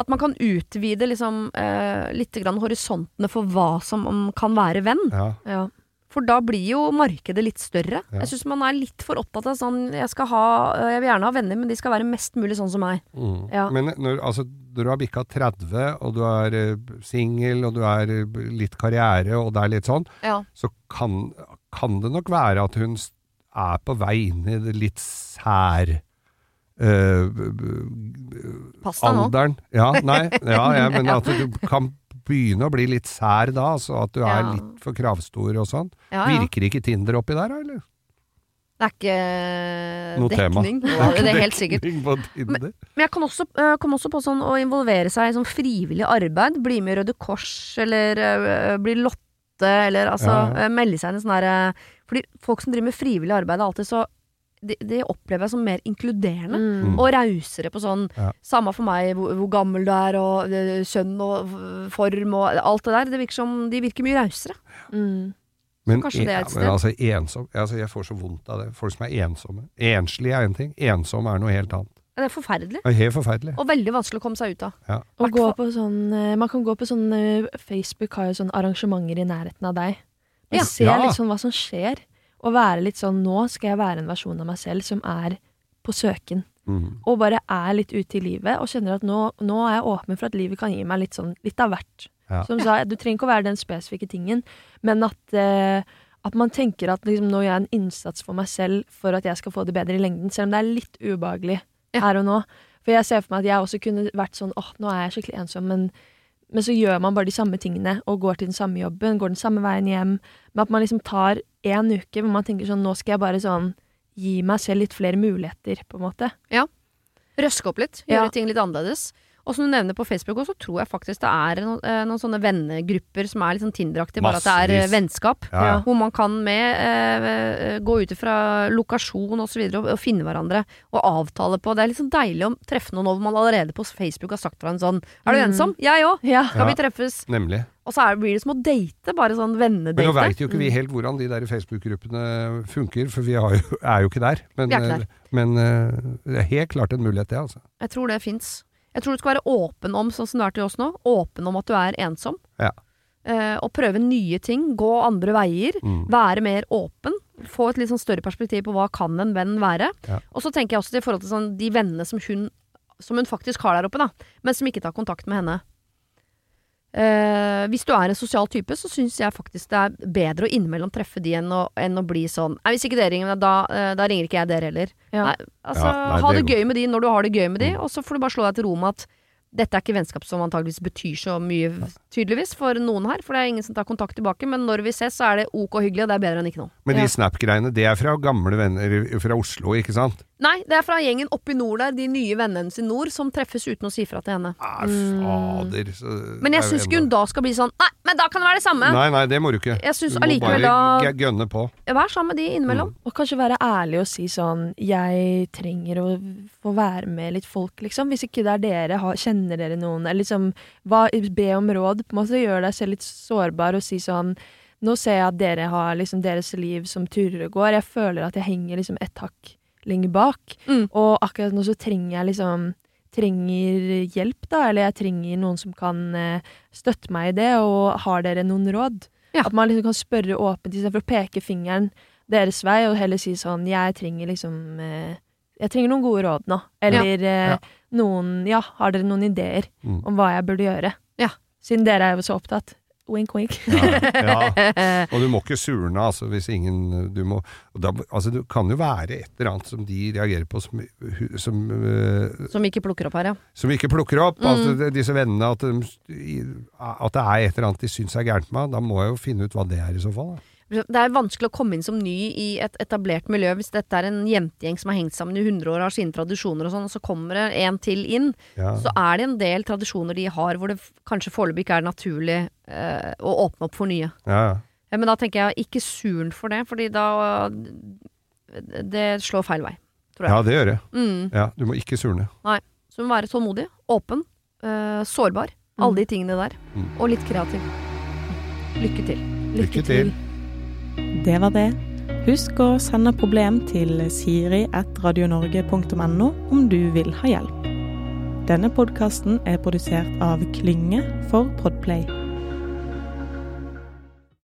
At man kan utvide liksom, eh, litt grann horisontene for hva som kan være venn. ja. ja. For da blir jo markedet litt større. Ja. Jeg syns man er litt for opptatt av sånn jeg, skal ha, jeg vil gjerne ha venner, men de skal være mest mulig sånn som meg. Mm. Ja. Men når, altså, når du har bikka 30, og du er uh, singel, og du er eh, litt karriere, og det er litt sånn, Ja. så kan, kan det nok være at hun er på vei inn i det litt sær b- Pass deg nå. alderen. Ja, nei, ja, ja, men at du kan begynne å bli litt sær da, altså at du er litt for kravstor og sånn. Ja, ja. Virker ikke Tinder oppi der, eller? Det er ikke Noe tema. dekning. Ja, det er helt sikkert. Dekning på Tinder. Men jeg kan også, øh, kom også på sånn å involvere seg i sånn frivillig arbeid. Bli med i Røde Kors, eller uh, bli Lotte, eller altså Ja, ja. melde seg inn i sånn derre Fordi folk som driver med frivillig arbeid, er alltid så de, de opplever jeg som mer inkluderende. Mm. Og rausere på sånn Ja. Samme for meg hvor, hvor gammel du er, og øh, kjønn og form og alt det der. Det virker som de virker mye rausere. Mm. Men, kanskje det er et sted. Ja, men altså ensom altså Jeg får så vondt av det. Folk som er ensomme. Enslige er en ting, ensom er noe helt annet. Det er forferdelig. Det er helt forferdelig. Og veldig vanskelig å komme seg ut av. Og gå på sånn, eh, man kan gå på sånn eh, Facebook har jo sånne arrangementer i nærheten av deg. Og Ja. se Ja. litt sånn hva som skjer, og være litt sånn Nå skal jeg være en versjon av meg selv som er på søken. Mm. Og bare er litt ute i livet og kjenner at nå, nå er jeg åpen for at livet kan gi meg litt sånn litt av hvert. Ja. Som sa, du trenger ikke å være den spesifikke tingen, men at, eh, at man tenker at liksom, nå gjør jeg en innsats for meg selv for at jeg skal få det bedre i lengden, selv om det er litt ubehagelig Ja. her og nå. For jeg ser for meg at jeg også kunne vært sånn åh, nå er jeg skikkelig ensom, men, men så gjør man bare de samme tingene og går til den samme jobben, går den samme veien hjem. Men at man liksom tar én uke hvor man tenker sånn nå skal jeg bare sånn gi meg selv litt flere muligheter, på en måte. Ja. Røske opp litt, Ja. gjøre ting litt annerledes. Og som du nevner på Facebook også, tror jeg faktisk det er noen, eh, noen sånne vennegrupper som er litt sånn Tinder-aktige, bare at det er eh, vennskap. Ja, ja. Hvor man kan med eh, gå ut ifra lokasjon og så videre og, og finne hverandre og avtale på. Det er litt sånn deilig å treffe noen over man allerede på Facebook har sagt fra en sånn Er du Mm. ensom? Jeg òg! Ja. Kan vi treffes? Nemlig. Og så er, blir det som å date, bare sånn Men nå vennedate. veit jo ikke vi helt hvordan de der Facebook-gruppene funker, for vi har jo, er jo ikke der. Men, Vi er ikke der. eh, men eh, det er helt klart en mulighet, det, altså. Jeg tror det fins. Jeg tror du skal være åpen om, sånn som du er til oss nå, åpen om at du er ensom. Ja. Eh, og prøve nye ting, gå andre veier, Mm. være mer åpen. Få et litt sånn større perspektiv på hva kan en venn være. Ja. Og så tenker jeg også til forhold til sånn, de vennene som hun, som hun faktisk har der oppe, da, men som ikke tar kontakt med henne. Eh, hvis du er en sosial type, så syns jeg faktisk det er bedre å innimellom treffe de enn å, enn å bli sånn Nei, hvis ikke dere ringer, da, eh, da ringer ikke jeg dere heller. Ja. Nei, altså, Ja, nei, ha det det gøy med de når du har det gøy med de, Mm. og så får du bare slå deg til ro med at dette er ikke vennskap som antageligvis betyr så mye, tydeligvis, for noen her. For det er ingen som tar kontakt tilbake, men når vi ses, så er det ok og hyggelig, og det er bedre enn ikke noe. Men Ja. de Snap-greiene, det er fra gamle venner fra Oslo, ikke sant? Nei, det er fra gjengen oppe i nord der, de nye vennene hennes i nord, som treffes uten å si fra til henne. Fader. så- Men jeg syns ikke hun da skal bli sånn Nei, men da kan det være det samme! Nei, nei, det må du ikke. Jeg Du må allikevel bare da gønne på. Vær sammen med de innimellom. Mm. Og kanskje være ærlig og si sånn Jeg trenger å få være med litt folk, liksom. Hvis ikke det er dere, ha, kjenner dere noen? Eller liksom hva, be om råd. På en måte Gjøre deg selv litt sårbar og si sånn Nå ser jeg at dere har liksom deres liv som turer og går. Jeg føler at jeg henger liksom et hakk lenger bak. Mm. Og akkurat nå så trenger jeg liksom Trenger hjelp, da. Eller jeg trenger noen som kan eh, støtte meg i det. Og har dere noen råd? Ja. At man liksom kan spørre åpent istedenfor å peke fingeren deres vei, og heller si sånn Jeg trenger liksom eh, Jeg trenger noen gode råd nå. Eller eh, Ja. noen Ja, har dere noen ideer Mm. om hva jeg burde gjøre? Ja. Siden dere er jo så opptatt. Wink, wink. Ja, ja. Og du må ikke surne, altså, hvis ingen du må, og da, altså, Det kan jo være et eller annet som de reagerer på som, som, uh, Som ikke plukker opp her, ja. som ikke plukker opp. Mm. Altså, disse vennene, at, de, at det er et eller annet de syns er gærent med Da må jeg jo finne ut hva det er i så fall. Da. Det er vanskelig å komme inn som ny i et etablert miljø hvis dette er en jentegjeng som har hengt sammen i 100 år har sine tradisjoner og sånn, og så kommer det en til inn. Ja. Så er det en del tradisjoner de har hvor det kanskje foreløpig ikke er naturlig eh, å åpne opp for nye. Ja, ja. Men da tenker jeg ikke suren for det, fordi da Det slår feil vei, tror jeg. ja, det gjør det. Mm. Ja, du må ikke surne. Så du må være tålmodig, åpen, eh, sårbar. Alle de tingene der. Mm. Og litt kreativ. Lykke til. Lykke til. Det var det. Husk å sende problem til siri.radionorge.no om du vil ha hjelp. Denne podkasten er produsert av Klynge for Podplay.